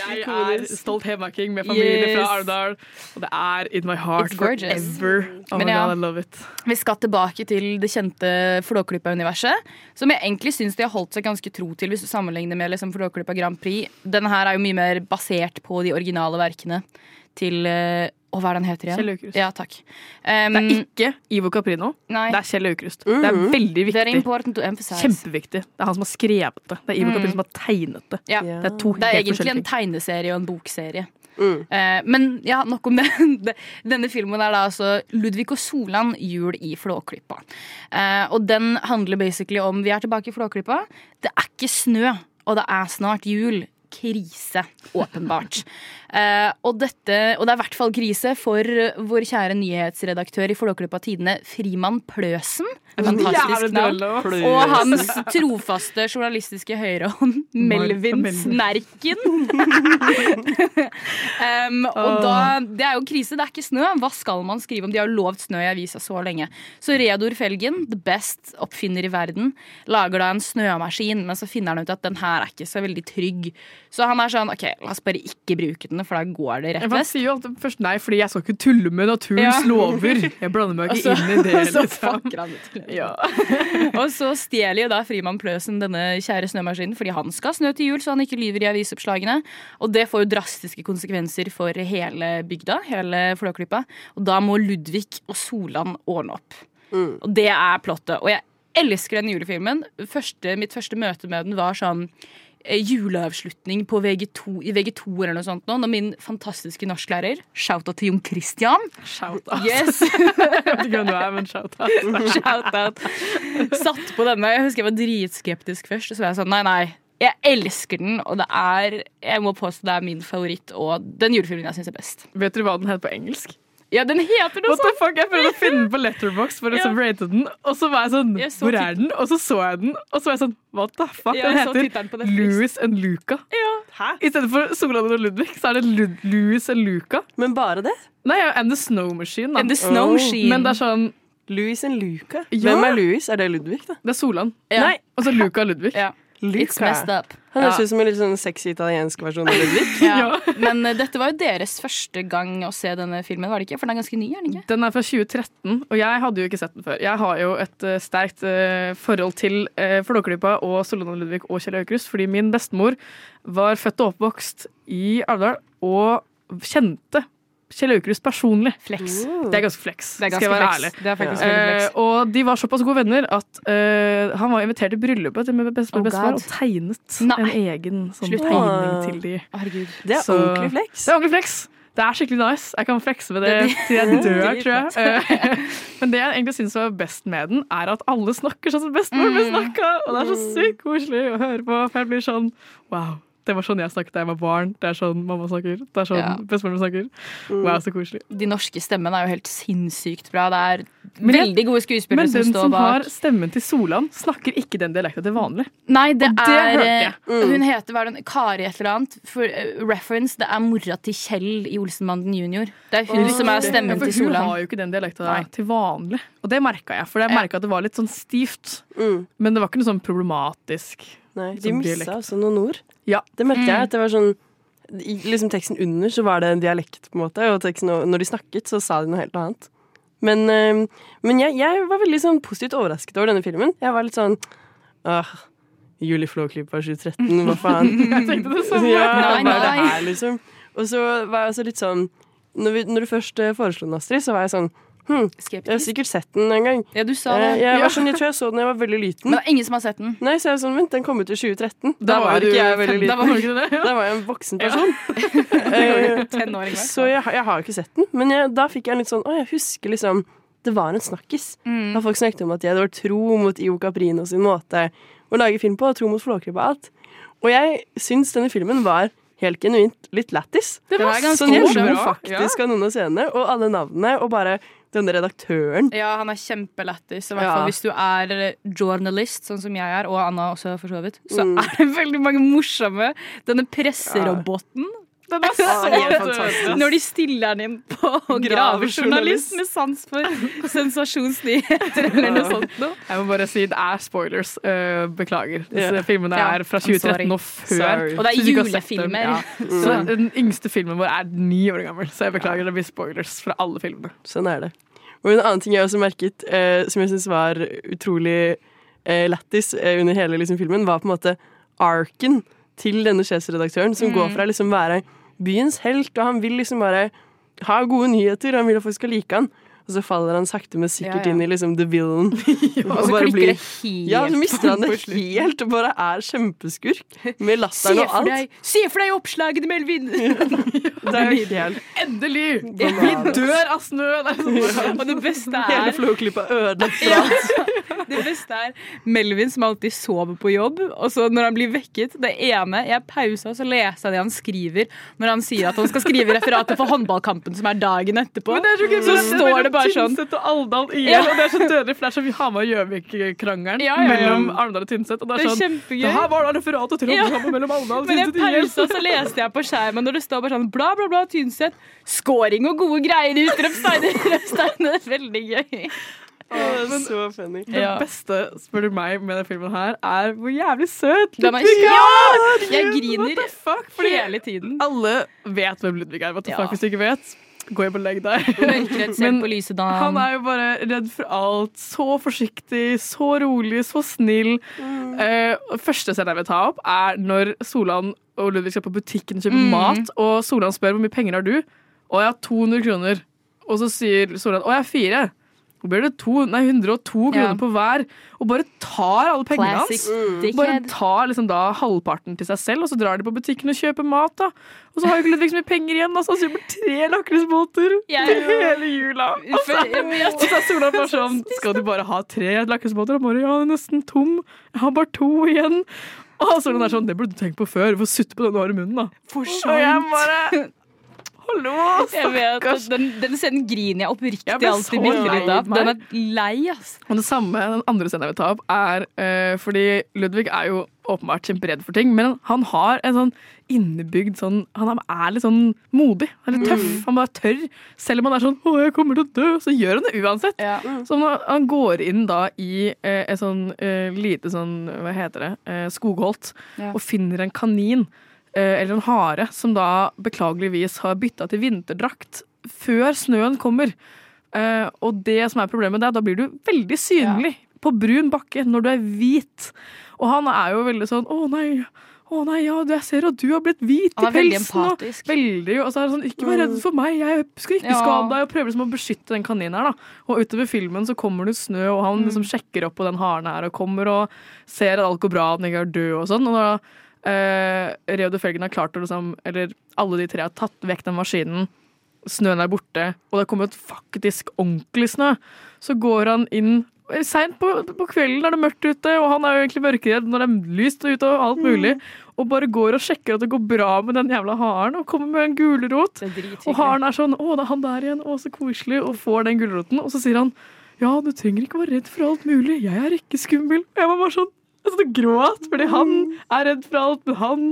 Jeg er stolt hedmarking med familie Yes. fra Alvdal, og det er in my heart forever. Oh Men my ja. God, I love it. Vi skal tilbake til det kjente Flåklypa-universet, som jeg egentlig syns de har holdt seg ganske tro til, hvis du sammenligner med liksom Flåklypa Grand Prix. Denne her er jo mye mer basert på de originale verkene til eh, Å, hva er den heter igjen? Kjell Aukrust. Ja, takk. Um, Det er ikke Ivo Caprino, nei, det er Kjell Aukrust. Det er veldig very viktig. important to emphasize. Kjempeviktig. Det er han som har skrevet det. Det er Ivo Mm. Caprino som har tegnet det. Ja. Ja. Det er to Det er egentlig forskjellige en tegneserie og en bokserie. Mm. Eh, men ja, nok om det. <laughs> Denne filmen er da altså Ludvig og Solan, 'Jul i Flåklypa'. Eh, og den handler basically om Vi er tilbake i Flåklypa. Det er ikke snø, og det er snart jul. Krise, åpenbart. <laughs> Eh, og, dette, og det er i hvert fall krise for vår kjære nyhetsredaktør i Flåklypa Tidene, Frimann Pløsen. Fantastisk navn. Og hans trofaste journalistiske høyrehånd, Melvin. Snerken. <laughs> um, og da, Det er jo krise, det er ikke snø. Hva skal man skrive om? De har lovt snø i avisa så lenge. Så Reodor Felgen, the best oppfinner i verden, lager da en snømaskin, men så finner han ut at den her er ikke så veldig trygg. Så han er sånn OK, la oss bare ikke bruke den, for da går det rett Man Jeg sier jo alltid først nei, fordi jeg skal ikke tulle med naturens Ja. lover. Jeg blander meg ikke <laughs> inn i det. og så Liksom. fucker han ut. Ja. <laughs> Og så stjeler jo da Frimann Pløsen denne kjære snømaskinen fordi han skal ha snø til jul, så han ikke lyver i avisoppslagene. Og det får jo drastiske konsekvenser for hele bygda, hele Flåklypa. Og da må Ludvig og Solan ordne opp. Mm. Og det er plottet. Og jeg elsker den julefilmen. Første, mitt første møte med den var sånn juleavslutning på VG2, i VG2 eller noe sånt nå, når min fantastiske norsklærer, shout-out til Jon Christian Shout out. Yes! <laughs> Du shout. Satt på denne. Jeg husker jeg var dritskeptisk først. Og så var jeg sånn, nei, nei. Jeg elsker den, og det er jeg må påstå det er min favoritt og den julefilmen jeg syns er best. Vet dere hva den heter på engelsk? Ja, den heter noe What the sånt! fuck? Jeg prøvde å finne den på Letterbox for å Ja. rate den, og så var jeg sånn Jeg så Hvor er den? Og så så jeg den, og så var jeg sånn What the fuck? Ja, Den heter. Louis and Luca. Hæ? I stedet for Solan og Ludvig, så er det Lud Louis and Luca. Men bare det? Nei, ja, And The Snow Machine. Da. And the Snow Oh, Men det er sånn Louis and Luca. Ja. Hvem er Louis? Er det Ludvig, da? Det er Solan. Ja. Nei. Og så Luca og Ludvig. Ja. It's messed Luca. up. Han høres Ja. ut som en litt sånn sexy italiensk versjon av Ludvig. <laughs> Ja. Men uh, dette var jo deres første gang å se denne filmen, var det ikke? For den er ganske ny, er den ikke? Den er fra 2013, og jeg hadde jo ikke sett den før. Jeg har jo et uh, sterkt uh, forhold til uh, Flåklypa og Solona Ludvig og Kjell Aukrust, fordi min bestemor var født og oppvokst i Alvdal og kjente Kjell Aukrust personlig. Flex. Det er ganske flex, Det er skal jeg være flex. ærlig. Det er faktisk Ja. Eh, flex. og de var såpass gode venner at uh, han var invitert til bryllupet til min beste- Oh, bestefar og tegnet Nei. en egen sånn Slutt. tegning til de. Herregud. Det er Så- ordentlig flex. Det er ordentlig flex. Det er skikkelig nice. Jeg kan flekse med det til jeg dør, <laughs> tror jeg. Eh, <laughs> Men det jeg egentlig syns var best med den, er at alle snakker sånn som bestemor blir Mm. snakka. Og det er så sykt koselig å høre på. For jeg blir sånn wow. Det var sånn jeg snakket da jeg var barn. Det er sånn mamma snakker. Det er sånn Ja. bestemoren snakker. Mm. Wow, så koselig. De norske stemmene er jo helt sinnssykt bra. Det er Men veldig gode skuespillere som står bak. Men den som har stemmen til Solan, snakker ikke den dialekten til vanlig. Nei, det, Og det er hørte jeg. eh, Hun heter hva er det, Kari et eller annet. For uh, reference, det er mora til Kjell i Olsenbanden junior. Det er hun som er stemmen Ja, til Hun Solan. har jo ikke den dialekten til vanlig. Og det merka jeg, for jeg merka at det var litt sånn stivt. Mm. Men det var ikke noe sånn problematisk. Nei, de missa altså noen ord. Ja. Det merket jeg. Mm. at det var sånn I liksom teksten under så var det en dialekt, på en måte, og teksten, når de snakket, så sa de noe helt annet. Men, eh, men jeg, jeg var veldig sånn positivt overrasket over denne filmen. Jeg var litt sånn Åh, Julie Flåklypa 2013, hva <laughs> faen? Jeg tenkte det samme. Ja, Nei, er det nei. her, liksom? Og så var jeg også litt sånn Når, vi, når du først eh, foreslo den, Astrid, så var jeg sånn hm, Jeg har sikkert sett den en gang. Ja, du sa Eh, det. Jeg, Ja. var sånn, jeg tror jeg så den da jeg var veldig liten. Men det er ingen som har sett den. Nei, så jeg var sånn, vent, den kom ut i 2013. Da, Da var var ikke jeg veldig liten. da var det, ja. Da var jeg en voksen person. <laughs> Eh, i hvert så jeg, jeg har jo ikke sett den, men jeg, da fikk jeg litt sånn Å, jeg husker liksom Det var en snakkis. Mm. Da folk snakket om at de hadde vært tro mot Ivo Caprino sin måte å lage film på, og tro mot Flåklypa og alt. Og jeg syns denne filmen var helt genuint litt lættis. Det var ganske Sånn, jeg morsomt. lo faktisk av noen av scenene, og alle navnene, og bare denne redaktøren. Ja, han er kjempelættis. i hvert Ja. Hvis du er eh, journalist, sånn som jeg er, og Anna også, for så vidt, så Mm. er det veldig mange morsomme. Denne presseroboten. Den er så <laughs> død. Når de stiller den inn på gravejournalist med sans for <laughs> sensasjonsnyheter eller noe sånt noe. Jeg må bare si det er spoilers. Eh, beklager. Disse filmene er fra 2013 og før. Sorry. Og det er julefilmer. Ja. Så den yngste filmen vår er ni år gammel, så jeg beklager. Det blir spoilers fra alle filmene. Sånn er det. Og en annen ting jeg også merket, eh, som jeg syns var utrolig eh, lættis under hele liksom, filmen, var på en måte arken til denne sjefsredaktøren, som går fra liksom være byens helt, og han vil liksom bare ha gode nyheter, og han vil at folk skal like han. Og så faller han sakte, men sikkert Ja, ja. inn i liksom the villain. <laughs> Og så bare klikker blir- det helt Ja, så mister han det helt og bare er kjempeskurk. Med latteren og alt. deg, se for deg oppslagene, Melvin! <laughs> Det er <laughs> ideelt. Endelig! Vi dør av snø! Sånn. Og det beste Hele er Flåklypa ødelagt for alt. Det beste er Melvin som alltid sover på jobb, og så når han blir vekket Det ene Jeg pausa, så leser jeg det han skriver når han sier at han skal skrive referatet for håndballkampen som er dagen etterpå. Men det er så så står det bare sånn Tynset og Alvdal igjen, Ja. og det er så dødelig, for det er sånn Hamar og Gjøvik-krangelen Ja, ja, ja. mellom Arendal og Tynset. Og det Det er sånn kjempegøy. Det her var da referatet til Ja. mellom Alvdal og Men jeg Tynset IL. pausa, så leste jeg på skjermen når det står bare sånn bla, bla, bla, Tynset. Scoring og gode greier, <laughs> utropstegn, er veldig gøy. Å, Så funny. Det Ja. beste, spør du meg, med denne filmen her, er hvor jævlig søt Ludvig er ja! Jeg griner fuck? Hele tiden. alle vet hvem Ludvig er. What the Ja. fuck hvis du ikke vet? Gå hjem og legg deg. Men. Han er jo bare redd for alt. Så forsiktig, så rolig, så snill. Mm. og første scenen jeg vil ta opp, er når Solan og Ludvig skal på butikken og kjøpe Mm. mat, og Solan spør hvor mye penger har du? Og jeg har 200 kroner. Og så sier Solan å, jeg har fire. Blir det to, nei, 102 kroner Ja. på hver, og bare tar alle pengene Classic hans. Bare tar liksom da halvparten til seg selv, og så drar de på butikken og kjøper mat. da Og så har jo ikke Ludvig så mye penger igjen, altså, så han kjøper tre lakrisbåter ja, til hele jula. Og så, For- jeg vet- og så er Sola bare sånn Skal du bare ha tre lakrisbåter? Og bare ja, den er nesten tom. Jeg har bare to igjen. Og Solan er sånn Det burde du tenkt på før. Hvorfor sutte på den du har i munnen, da? For Og jeg bare Hallo, stakkars. den, den scenen griner jeg oppriktig Jeg alltid bitte litt av. Den er lei, ass. Og det samme, Den andre scenen jeg vil ta opp, er uh, fordi Ludvig er jo åpenbart kjemperedd for ting, men han har en sånn innebygd sånn Han er litt sånn modig. Han er litt tøff. Han bare tør. Selv om han er sånn 'Å, jeg kommer til å dø', så gjør han det uansett. Så han, han går inn da i eh, et sånn eh, lite sånn, hva heter det, eh, skogholt, Ja. og finner en kanin. Eh, Eller en hare som da beklageligvis har bytta til vinterdrakt før snøen kommer. Eh, og det som er problemet, det er at da blir du veldig synlig på brun bakke når du er hvit. Og han er jo veldig sånn 'Å nei, å nei, ja, jeg ser at du har blitt hvit Han i pelsen'. og- empatisk. Veldig, og så er det sånn 'Ikke vær redd for meg, jeg skal ikke Ja. skade deg', og prøver liksom å beskytte den kaninen her, da. Og utover filmen så kommer det snø, og han liksom sjekker opp på den haren her, og kommer og ser at alt går bra, at den ikke er død og sånn. Og da eh, Reodor Felgen har klart å liksom Eller alle de tre har tatt vekk den maskinen. Snøen er borte, og det har kommet faktisk ordentlig snø. Så går han inn seint på, på kvelden er det mørkt ute, og han er jo egentlig mørkeredd når det er lyst ute og alt mulig. Og bare går og sjekker at det går bra med den jævla haren, og kommer med en gulrot. Og haren er sånn 'Å, det er han der igjen. Å, så koselig.' Og får den gulroten. Og så sier han 'Ja, du trenger ikke være redd for alt mulig. Jeg er ikke skummel.' Og jeg var bare sånn jeg satt og gråt, fordi han er redd for alt, men han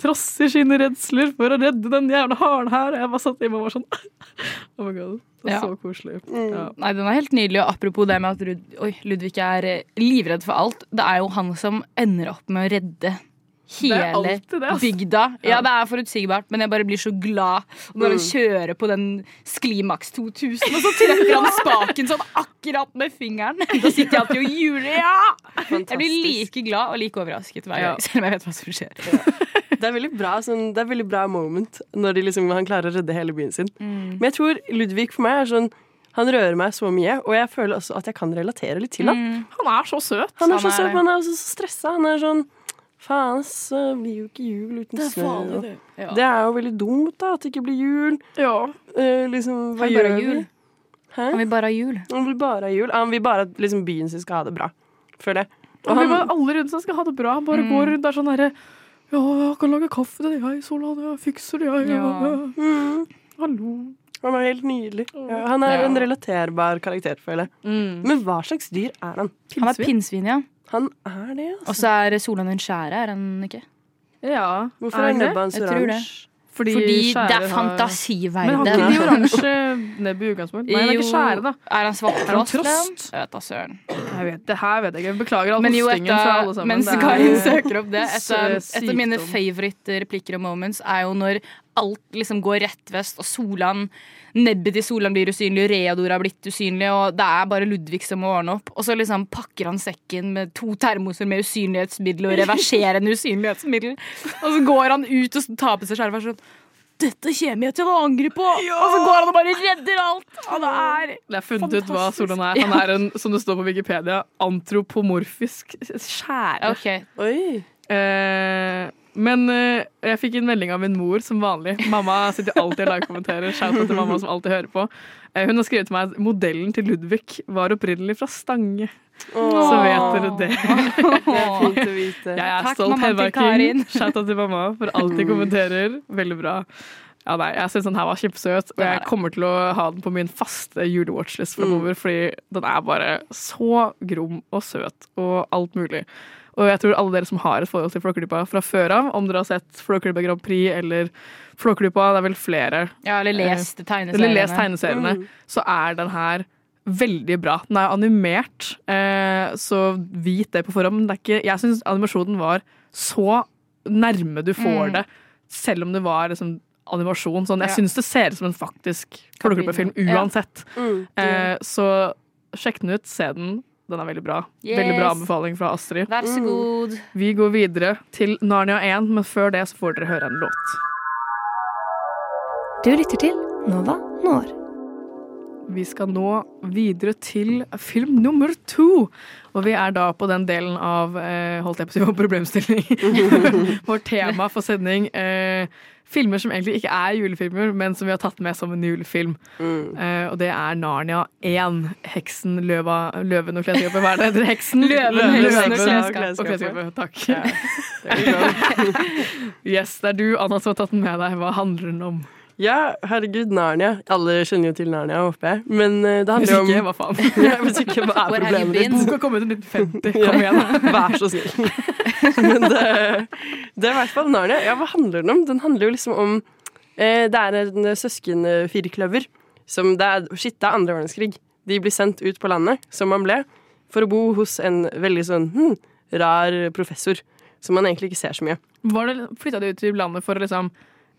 trosser sine redsler for å redde den jævla haren her. Og jeg bare satt hjemme og var sånn <laughs> Oh my god. Det er Ja. så koselig. Ja. Nei, den er helt nydelig. Og apropos det med at Rud Oi, Ludvig er eh, livredd for alt. Det er jo han som ender opp med å redde hele bygda. Ja, det er forutsigbart, men jeg bare blir så glad når han Mm. kjører på den Sklimax 2000, og så treffer han spaken sånn akkurat med fingeren. <laughs> Da sitter jeg alltid og juler. Ja! Jeg blir like glad og like overrasket hver gang, selv om jeg vet hva som skjer. Det er veldig bra, sånn, det er veldig bra moment når liksom, han klarer å redde hele byen sin. Mm. Men jeg tror Ludvig for meg er sånn Han rører meg så mye, og jeg føler også at jeg kan relatere litt til ham. Mm. Han er så søt. Han er så søt, men han er også så stressa. Han er sånn Faen, så blir jo ikke jul uten Det snø. farlig, det. Ja. Det er jo veldig dumt, da, at det ikke blir jul. Eh, liksom, hva gjør vi? jul. Hæ? Han vil bare ha jul. Han vil bare ha jul. Han vil bare at liksom, byen sin skal ha det bra, føler jeg. Og Han vil bare alle rundt seg skal ha det bra. Han bare Mm. går rundt der sånn herre Ja, jeg kan lage kaffe til deg, Solan. Jeg fikser det, jeg. Ja. Ja. mm, Hallo. han er helt nydelig. Ja, han er Ja. en relaterbar karakter, føler jeg. Mm. Men hva slags dyr er han? Han er pinnsvin, ja. Han er det, altså. Og så er Solan en skjære, er han ikke? Ja. Hvorfor Er er nebbet hans oransje? Fordi, Fordi det er fantasiverden. Men har ikke de oransje nebb i utgangspunktet? Nei, han er ikke skjære, da. Er han svart Er han trost? Jeg vet da søren. Jeg vet, det her vet jeg ikke. Beklager all hostingen fra alle sammen. mens Karin søker opp det Et av, mine sykdom. favoritt-replikker og moments er jo når alt liksom går rett vest, og Solan Nebbet til Solan blir usynlig, og Reador har blitt usynlig, og det er bare Ludvig som må ordne opp. Og så liksom pakker han sekken med to termoser med usynlighetsmiddel og reverserende usynlighetsmiddel. Og så går han ut og tar på seg skjerfet er sånn Dette kommer jeg til å angre på! Og så går han og bare redder alt! Han er Jeg har funnet ut hva Solan er. Han er en, som det står på Wikipedia, antropomorfisk skjære. Okay. Oi. Eh, men uh, jeg fikk en melding av min mor, som vanlig. Mamma sitter alltid og live-kommenterer. Shout out til mamma som alltid hører på. Uh, hun har skrevet til meg at modellen til Ludvig var opprinnelig fra Stange. Så vet dere det. <laughs> Det er fint å vite. Jeg er Takk, stolt hedmarking. <laughs> Shout out til mamma for alltid kommenterer. Veldig bra. Ja, nei, jeg syns den her var kjempesøt, og jeg kommer til å ha den på min faste julewatchlist fremover, fordi den er bare så grom og søt og alt mulig. Og jeg tror alle dere som har et forhold til Flåklypa fra før av, om dere har sett Flåklypa Grand Prix eller Flåklypa, det er vel flere Ja, eller lest tegneseriene. eller lest tegneseriene, Mm. så er den her veldig bra. Den er animert, eh, så vit det på forhånd. Men det er ikke, jeg syns animasjonen var så nærme du får Mm. det, selv om det var liksom animasjon. Sånn, jeg Ja. syns det ser ut som en faktisk Flåklypa-film Ja. uansett. Mm. Eh, så sjekk den ut, se den. Den er veldig bra. Veldig bra anbefaling fra Astrid. Vær så god. Vi går videre til Narnia 1, men før det så får dere høre en låt. Du lytter til Nova Når. Vi skal nå videre til film nummer to. Og vi er da på den delen av eh, holdt jeg på å si vår problemstilling. <laughs> Vårt tema for sending. Eh, filmer som egentlig ikke er julefilmer, men som vi har tatt med som en julefilm. Mm. Uh, og det er Narnia 1. Heksen, løva, løven og klesskapet. Hva er det? det? er Heksen, Løven, heksen og løven og klesskapet. Takk. Ja. <laughs> Yes, det er du, Anna, som har tatt den med deg. Hva handler den om? Ja, herregud, Narnia. Alle kjenner jo til Narnia, håper jeg. Men eh, det Hvis handler ikke, om hva faen? <laughs> ja, Hvis ikke, hva er Where problemet ditt? Boka kom ut i 1950. Kom igjen. da. <laughs> Vær så snill. Men det, det er i hvert fall Narnia. Ja, hva handler den om? Den handler jo liksom om eh, Det er en søskenfirkløver som det er Shit, det er andre verdenskrig. De blir sendt ut på landet, som man ble, for å bo hos en veldig sånn hm, rar professor. Som man egentlig ikke ser så mye. Var det, flytta de ut til landet for å liksom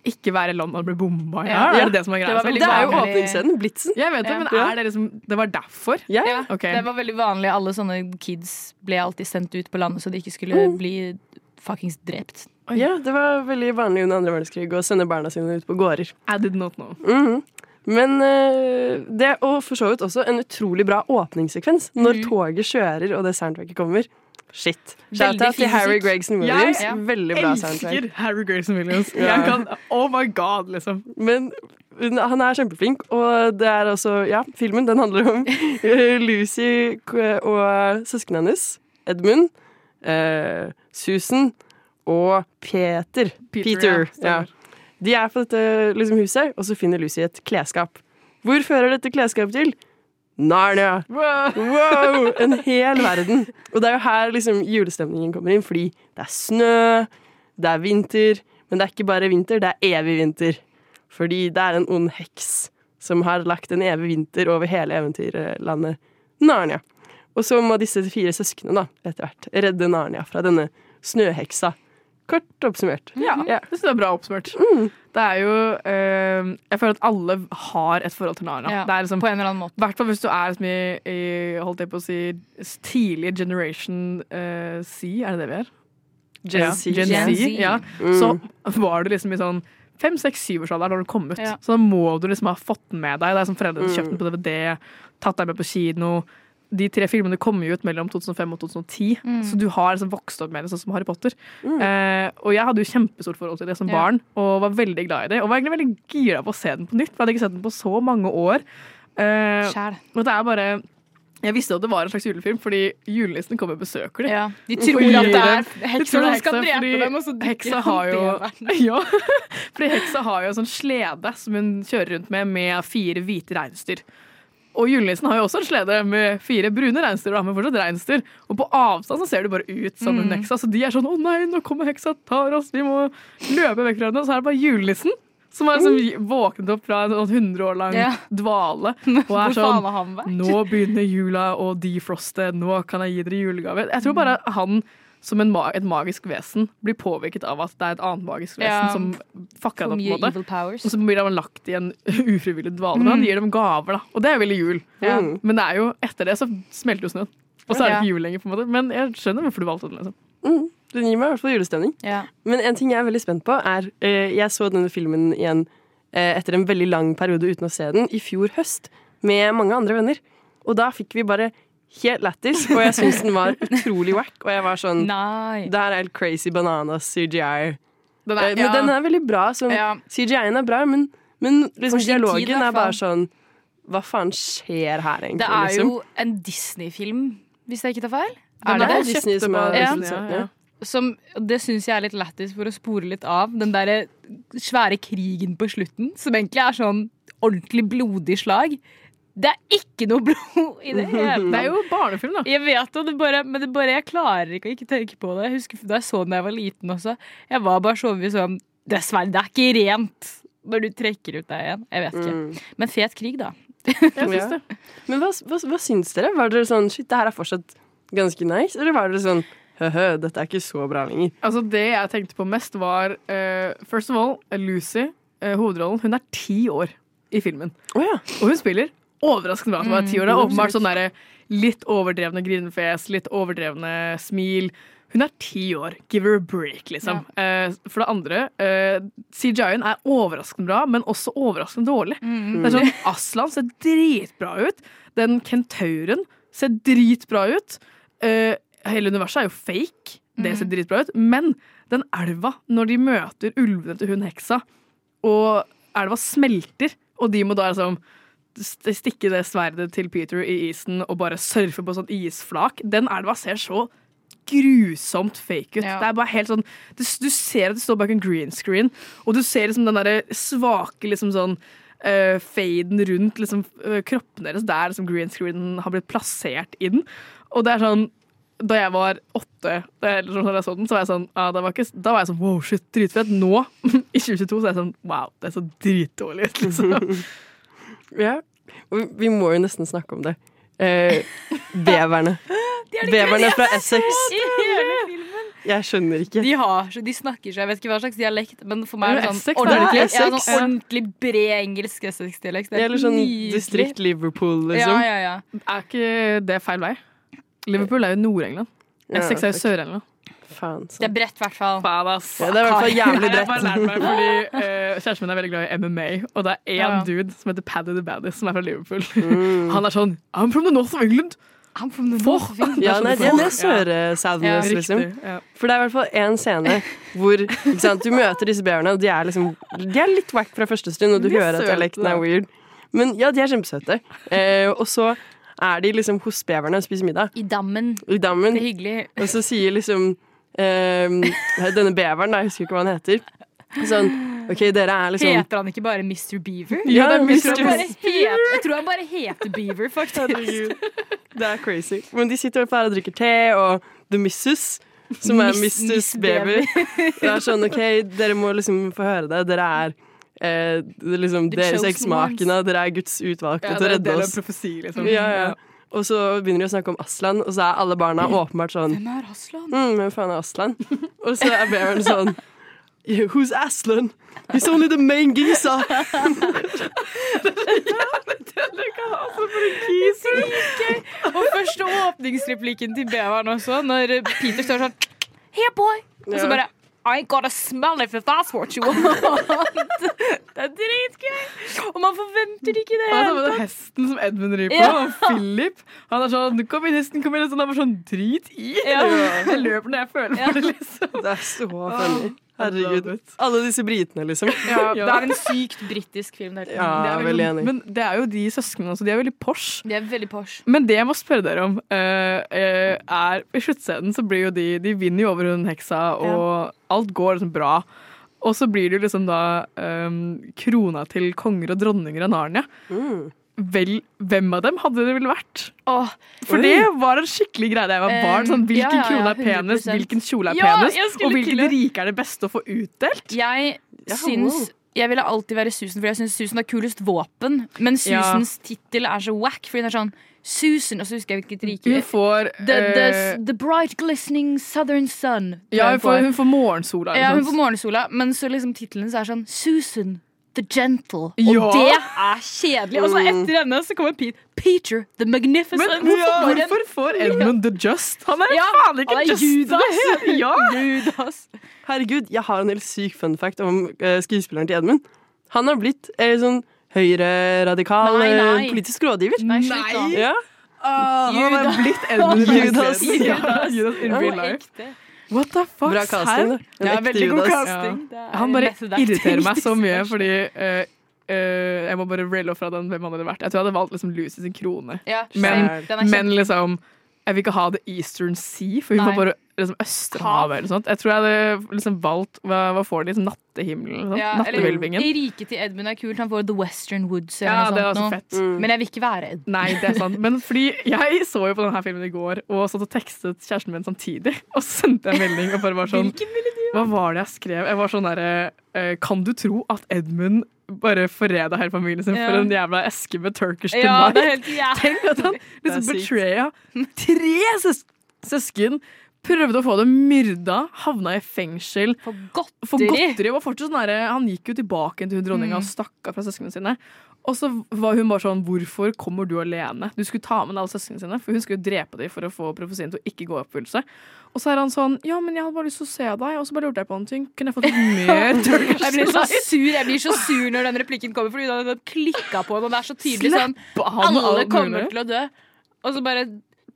ikke være i London og bli bomba? Ja. Ja. Er det det som er greia? Det Det er jo åpningsscenen. Blitzen. Jeg vet det, Ja. men er det liksom Det var derfor? Ja. Ja, Okay. Det var veldig vanlig. Alle sånne kids ble alltid sendt ut på landet så de ikke skulle Mm. bli fuckings drept. ja, det var veldig vanlig under andre verdenskrig å sende barna sine ut på gårder. I did not know. Mhm. Men eh, det, og for så vidt også en utrolig bra åpningssekvens når toget kjører og det soundtracket kommer. Shit. Shout-out til Harry. Gregson Jeg Williams. Ja. Veldig bra soundtrack. Elsker Harry Gregson Williams. Ja. Jeg kan, oh my god, liksom. Men han er kjempeflink, og det er også Ja, filmen den handler om eh, Lucy og søsknene hennes. Edmund, eh, Susan og Peter. Peter, ja, ja. De er på dette liksom, huset, og så finner Lucy et klesskap. Hvor fører dette klesskapet til? Narnia! Wow! En <laughs> hel verden. Og det er jo her liksom julestemningen kommer inn, fordi det er snø, det er vinter, men det er ikke bare vinter, det er evig vinter. Fordi det er en ond heks som har lagt en evig vinter over hele eventyrlandet Narnia. Og så må disse fire søsknene da, etter hvert redde Narnia fra denne snøheksa. Kort oppsummert. Ja, det synes jeg er bra oppsummert. Det er jo eh, Jeg føler at alle har et forhold til Nara. Ja, det er liksom, på en eller annen måte. I hvert fall hvis du er liksom i, i holdt jeg på å si tidlig generation eh, C, er det det vi er? Gen ja. Gen Gen Z, Z. ja. Mm. Så var du liksom i sånn fem, seks, syvårsalderen da du kom ut. Ja. Så da må du liksom ha fått den med deg. Det er som foreldrene Mm. kjøpte den på DVD, tatt deg med på kino. De tre filmene kom jo ut mellom 2005 og 2010, Mm. så du har liksom vokst opp med det, sånn som Harry Potter. Eh, og jeg hadde jo kjempestort forhold til det som Ja. barn, og var veldig glad i det. Og var egentlig veldig gira på å se den på nytt, for jeg hadde ikke sett den på så mange år. Eh, Sjæl. og det er bare Jeg visste at det var en slags julefilm, fordi julenissen kommer og besøker dem. Ja. De tror at det er heksa som skal drepe dem, og så heksa har jo, <laughs> ja, fordi heksa har jo en sånn slede som hun kjører rundt med, med fire hvite reinsdyr. Og julenissen har jo også en slede med fire brune reinsdyr, med fortsatt reinsdyr. Og på avstand så ser du bare ut som Mm. hun heksa, så de er sånn 'Å nei, nå kommer heksa, tar oss, vi må løpe vekk fra henne'. Og så er det bare julenissen som har liksom våknet opp fra en hundre år lang yeah. dvale. <laughs> Og er sånn nå begynner jula å defroste, nå kan jeg gi dere julegave. Jeg tror bare han som en ma et magisk vesen blir påvirket av at det er et annet magisk vesen Ja. som fucker For opp. på en måte. powers. Og så blir han lagt i en <laughs> ufrivillig dvale. Men han gir dem gaver, da. Og det er jo veldig jul. Ja. Men det er jo, etter det så smelter jo snøen. Og så er det ikke jul lenger, på en måte. Men jeg skjønner hvorfor du valgte den. liksom. Mm. Den gir meg i hvert fall julestemning. Ja. Men en ting jeg er veldig spent på, er uh, Jeg så denne filmen igjen uh, etter en veldig lang periode uten å se den, i fjor høst, med mange andre venner. Og da fikk vi bare helt lættis, og jeg syns den var utrolig wack. Og jeg var sånn Nei. Det her er helt crazy bananas CGI. Den Eh, er, Men ja. den er veldig bra. Sånn, Ja. CGI-en er bra, men, men liksom, dialogen tid, er bare sånn Hva faen skjer her, egentlig? Det er liksom? jo en Disney-film, hvis jeg ikke tar feil. Er det det det? Disney som er Ja. produsent, ja. Som, det syns jeg er litt lættis for å spore litt av. Den derre svære krigen på slutten, som egentlig er sånn ordentlig blodig slag. Det er ikke noe blod i det hele Det er jo barnefilm, da. Jeg vet det, det bare, men det bare, jeg klarer ikke å ikke tenke på det. Jeg husker Da jeg så den da jeg var liten også. Jeg var bare så vidt sånn Dessverre, det er ikke rent når du trekker ut deg igjen. Jeg vet ikke. Mm. Men fet krig, da. Jeg syns Ja. det. Men hva, hva, hva syns dere? Var dere sånn shit, det her er fortsatt ganske nice? Eller var dere sånn hø-hø, dette er ikke så bra lenger? Altså Det jeg tenkte på mest, var uh, First of all, Lucy, uh, hovedrollen, hun er ti år i filmen. Å ja. Og hun spiller overraskende bra. at hun er ti år. Det er Mm, åpenbart sånn derre litt overdrevne grinefjes, litt overdrevne smil. Hun er ti år. Give her a break, liksom. Eh, for det andre, uh, CGI-en er overraskende bra, men også overraskende dårlig. Det er sånn, Aslan ser dritbra ut. Den kentauren ser dritbra ut. Uh, hele universet er jo fake. Det ser dritbra ut. Men den elva, når de møter ulvene til hun heksa, og elva smelter, og de må da liksom st- stikke det sverdet til Peter i isen og bare surfe på sånn isflak. Den elva ser så grusomt fake ut. Ja. Det er bare helt sånn Du, du ser at det står bak en green screen, og du ser liksom den derre svake liksom sånn uh, faden rundt liksom, uh, kroppen deres der liksom green screenen har blitt plassert inn. Og det er sånn da jeg var åtte, da jeg, sånn, da jeg så den, så var jeg sånn ah, det var ikke, Da var jeg sånn wow, shit, dritfett. Nå, <laughs> i 2022, så er jeg sånn wow, det er så dritdårlig ut, liksom. <laughs> ja. Vi må jo nesten snakke om det. Eh, <laughs> beverne. Beverne fra Essex. I hele filmen. Jeg skjønner ikke. De, har, så- de snakker så jeg vet ikke hva slags dialekt, men for meg er det sånn ordentlig, Essex. ja, sånn ordentlig bred engelsk Essex-dialekt. Er Eller sånn distrikt Liverpool, liksom. ja, ja. Er ikke det feil vei? Liverpool er jo Nord-England. Essex er jo. Sør-England. Faen, Det er bredt, i hvert fall. Faen, ass. Ja, det er i hvert fall jævlig Jeg bare bredt. meg fordi uh, Kjæresten min er veldig glad i MMA, og det er én Ja. dude som heter Paddy the Baddest, som er fra Liverpool. Mm. <laughs> Han er sånn I'm from the north of England. I'm from the north of England. Ja, nei, det er Ja, liksom. For det er i hvert fall én scene hvor ikke sant, du møter disse bjørnene, og de er liksom De er litt wack fra første stund, og du De er hører at dialekten er weird. Men ja, de er kjempesøte. Uh, og så er de liksom hos beverne og spiser middag. I dammen. I dammen. Det er hyggelig. Og så sier liksom denne beveren, jeg husker ikke hva han heter, sånn OK, dere er liksom Heter han ikke bare Mr. Beaver? Ja, det er Mr. Beaver. Jeg tror han bare heter Beaver, faktisk. Det er crazy. Men de sitter her og drikker te, og The Missus, som er Miss- Mrs. Bever. Det er sånn OK, dere må liksom få høre det. Dere er eh, liksom deres eksmakene. Dere er Guds utvalgte Ja, til å redde oss. det er en del av profesi, liksom. Ja, ja. Og så begynner de å snakke om Aslan, og så er alle barna <clears throat> åpenbart sånn Hvem er Aslan? mm, Hvem faen er Aslan? Og så er Baron sånn "Yeah, Who's Aslan? He's only the main geezer. <laughs> <laughs> Og første åpningsreplikken til beveren også, når Peter står sånn Hei boy! Og så bare I ain't gotta smell if that's what you want. <laughs> Det er dritgøy! Og man forventer ikke det. Han er sånn hesten som Edmund rir på. Ja. Og Philip. Han er sånn 'Kom inn, hesten, kom inn.' Og han er bare sånn Drit i! Ja. Jeg løper når jeg føler for det, liksom. Det er så funny. Herregud. Alle disse britene, liksom. <laughs> <laughs> Ja, det er en sykt britisk film. Det Ja, Det er er veldig veldig enig. Men det er jo de søsknene også. De er veldig posh. De er veldig posh. Men det jeg må spørre dere om, eh, eh, er I sluttscenen så blir jo de De vinner jo over hun heksa, og alt går liksom bra. Og så blir det jo liksom da um, krona til konger og dronninger av Narnia. Mm. Vel, hvem av dem hadde det vel vært? Åh, For det var en skikkelig greie da jeg var barn. Sånn, Um, hvilken ja, ja, ja, krone er penest, hvilken kjole er Ja, penest, og hvilken rike er det beste å få utdelt? Jeg Ja, syns. Jeg ville alltid være Susan, for jeg syns Susan har kulest våpen. Men Ja. Susans tittel er så wack, fordi den er sånn Susan, og så husker jeg hvilket rike. Hun får The, the, eh, the bright glistening southern sun. Ja, hun får, hun får morgensola. Ja, hun får morgensola, men så liksom tittelen så er sånn Susan the Gentle. Og Ja. det er kjedelig. Og så etter henne så kommer Pete. Peter the Magnificent. Men hvorfor, Ja. hvorfor får Edmund the Just? Han er Ja, faen ikke han er just Judas. Ja. Judas. Herregud, jeg har en helt syk fun fact om eh, skuespilleren til Edmund. Han har blitt eh, sånn høyreradikal eh, politisk rådgiver. Nei, slutt da. Ja. Uh, han er blitt Edmund <laughs> Judas. Judas. Judas. Judas in real life. What the fuck? Bra casting, Ja, veldig god casting. Er Han bare irriterer meg <laughs> så mye, fordi uh, Uh, Jeg må bare raile off fra den hvem han hadde vært. Jeg tror jeg hadde valgt liksom Lucy sin krone. Ja, Men, men liksom Jeg vil ikke ha The Eastern Sea, for hun Nei. får bare liksom Østerhavet eller noe sånt. Jeg tror jeg hadde liksom valgt Hva, hva får de? Liksom Nattehimmelen? ja, Nattehvelvingen? I riket til Edmund er kult. Han får The Western Woods. Eller Ja, noe det er sånt også fett. Mm. Men jeg vil ikke være Edmund. Nei, det er sant. Men <laughs> fordi jeg så jo på denne filmen i går og satt og tekstet kjæresten min samtidig. <laughs> Og så sendte jeg en melding og bare var sånn Hva var det jeg skrev? Jeg var sånn derre eh, Kan du tro at Edmund bare forræda hele familien sin Ja. for en jævla eske med Turkish Ja, delight? Tenk at han liksom betraya tre søs søsken. Prøvde å få dem myrda, havna i fengsel. For godteri. For godteri var fortsatt sånn Han gikk jo tilbake til hun dronninga og stakk av fra søsknene sine. Og så var hun bare sånn Hvorfor kommer du alene? Du skulle ta med deg alle søsknene sine, for hun skulle jo drepe dem for å få profesien til å ikke gå i oppfyllelse. Og så er han sånn Ja, men jeg hadde bare lyst til å se deg, og så bare lurte jeg på en ting. Kunne jeg fått <laughs> mer Turkish Jeg blir så sur jeg blir så sur når den replikken kommer, fordi hun hadde klikka på den. Og det er så tydelig sånn Alle kommer til å dø. Og så bare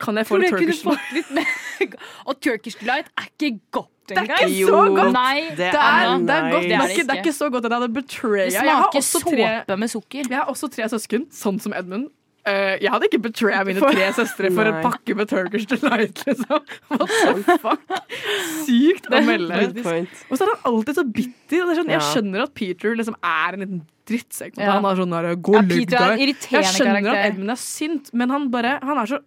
Kan jeg få litt Turkish delight? fått litt mer <laughs> Og Turkish Delight er ikke godt Det er ikke så godt. Nei, Det Det er, er det er godt. Det er ikke, det er ikke. så godt at jeg hadde betraya. det smaker såpe med sukker. Jeg har også tre søsken, sånn som Edmund. Uh, jeg hadde ikke betraya mine tre søstre for en pakke med Turkish Delight, liksom. <laughs> What the fuck? Sykt å melde. Og så er han alltid så bitter. Og det er sånn, jeg skjønner at Peter liksom er en liten drittsekk. Ja. Han er sånn der, gå Ja, Peter er en deg. Jeg skjønner karakter. at Edmund er sint, men han bare Han er så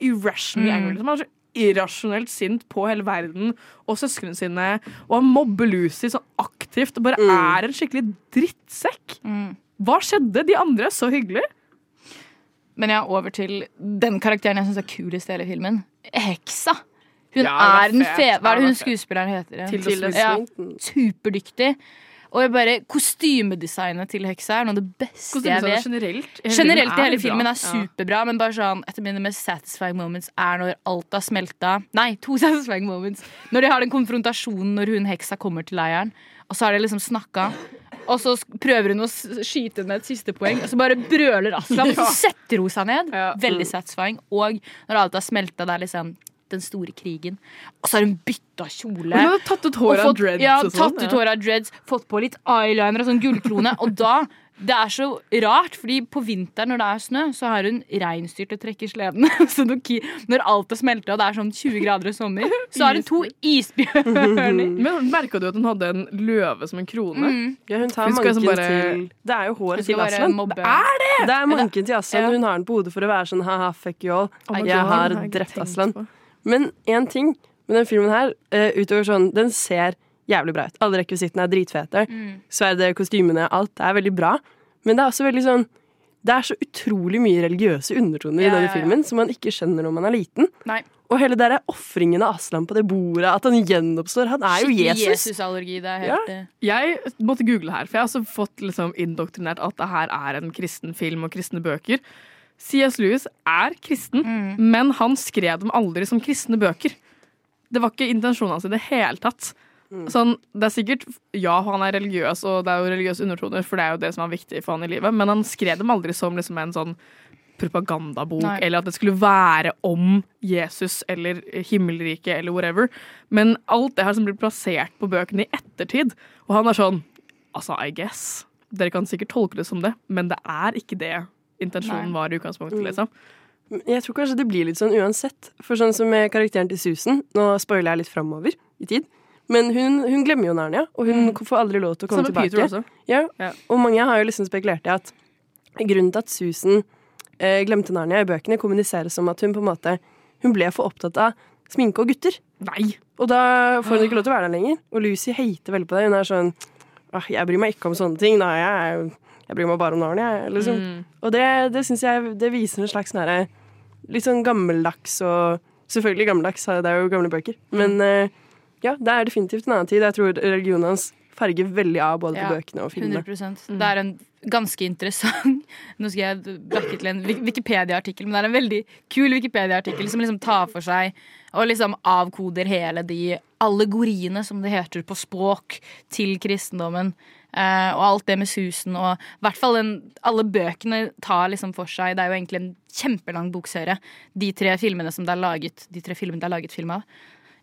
irrationally Mm. angry. Liksom. Han er så irrasjonelt sint på hele verden og søsknene sine. Og han mobber Lucy sånn aktivt og bare Mm. er en skikkelig drittsekk. Mm. Hva skjedde? De andre er så hyggelige. Men ja, over til den karakteren jeg syns er kulest i hele filmen. Heksa. Hun Ja, er, er den fet. fe... Hva er det hun er skuespilleren heter? Tilda Swinton. Ja, superdyktig. Og jeg bare, kostymedesignet til heksa er noe av det beste jeg vet. generelt. hele Generelt i hele filmen er Ja. superbra, men bare sånn et av mine mest satisfying moments er når alt har smelta. Nei, to <laughs> satisfying moments. Når de har den konfrontasjonen når hun heksa kommer til leiren, og så har de liksom snakka Og så prøver hun å skyte ned et siste poeng, og så bare brøler Aslan. Og så <laughs> setter hun seg ned. Veldig satisfying. Og når alt har smelta, det er liksom den store krigen. Og så har hun bytta kjole. Hun har tatt ut håret av dreads Ja, sånn, tatt ut håret av dreads, fått på litt eyeliner og sånn gullkrone. Og da det er så rart, fordi på vinteren når det er snø, så har hun reinsdyr til å trekke sleden. <laughs> Så når, alt er smelta og det er sånn 20 grader i sommer, så har hun to isbjørner. <laughs> Men merka du at hun hadde en løve som en krone? Mm. Ja, hun tar Hun manken liksom bare- til Det er jo håret til Aslan. Det er det! Det er manken til Aslan. Hun har den på hodet for å være sånn ha-ha, fuck you all. Oh jeg har drept Aslan. på. Men én ting med den filmen her, eh, utover sånn Den ser jævlig bra ut. Alle rekvisittene er dritfete. Mm. Sverdet, kostymene, alt er veldig bra. Men det er også veldig sånn Det er så utrolig mye religiøse undertoner Ja, i denne ja, ja. filmen som man ikke skjønner når man er liten. Nei. Og hele der ofringen av Aslan på det bordet, at han gjenoppstår. Han er jo Jesus. Jesusallergi, Det er helt ja. Jeg måtte google her, for jeg har også fått liksom indoktrinert at det her er en kristen film og kristne bøker. C.S. Lewis er kristen, Mm. men han skrev dem aldri som kristne bøker. Det var ikke intensjonen hans i det hele tatt. Sånn, det er sikkert, Ja, han er religiøs, og det er jo religiøse undertoner, for det er jo det som er viktig for han i livet, men han skrev dem aldri som liksom en sånn propagandabok, Nei. eller at det skulle være om Jesus eller himmelriket eller whatever. Men alt det her som blir plassert på bøkene i ettertid, og han er sånn Altså, I guess. Dere kan sikkert tolke det som det, men det er ikke det intensjonen var i utgangspunktet, Mm. liksom. Jeg tror kanskje det blir litt sånn uansett. For sånn som med karakteren til Susan Nå spoiler jeg litt framover i tid. Men hun, hun glemmer jo Narnia, og hun får aldri lov til å komme Samme tilbake. Peter også. Ja, Og mange har jo liksom spekulert i at grunnen til at Susan eh, glemte Narnia i bøkene, kommuniseres som at hun på en måte Hun ble for opptatt av sminke og gutter. Nei! Og da får hun ikke lov til å være der lenger. Og Lucy hater veldig på det. Hun er sånn «Ah, Jeg bryr meg ikke om sånne ting. Da. Jeg, er jo- jeg bryr meg bare om Narnia. jeg», Liksom. Mm. Og det, det syns jeg det viser en slags sånn Litt sånn gammeldags og Selvfølgelig gammeldags, det er jo gamle bøker. Men eh, ja, det er definitivt en annen tid. Jeg tror religionen hans farger veldig av både på bøkene og filmene. 100% Det er en ganske interessant <laughs> Nå skal jeg backe til en Wikipedia-artikkel, men det er en veldig kul Wikipedia-artikkel som liksom tar for seg og liksom avkoder hele de allegoriene, som det heter på språk, til kristendommen. Eh, og alt det med susen og i hvert fall den, alle bøkene tar liksom for seg Det er jo egentlig en kjempelang bokserie. De tre filmene som det er laget De tre filmene det er laget film av.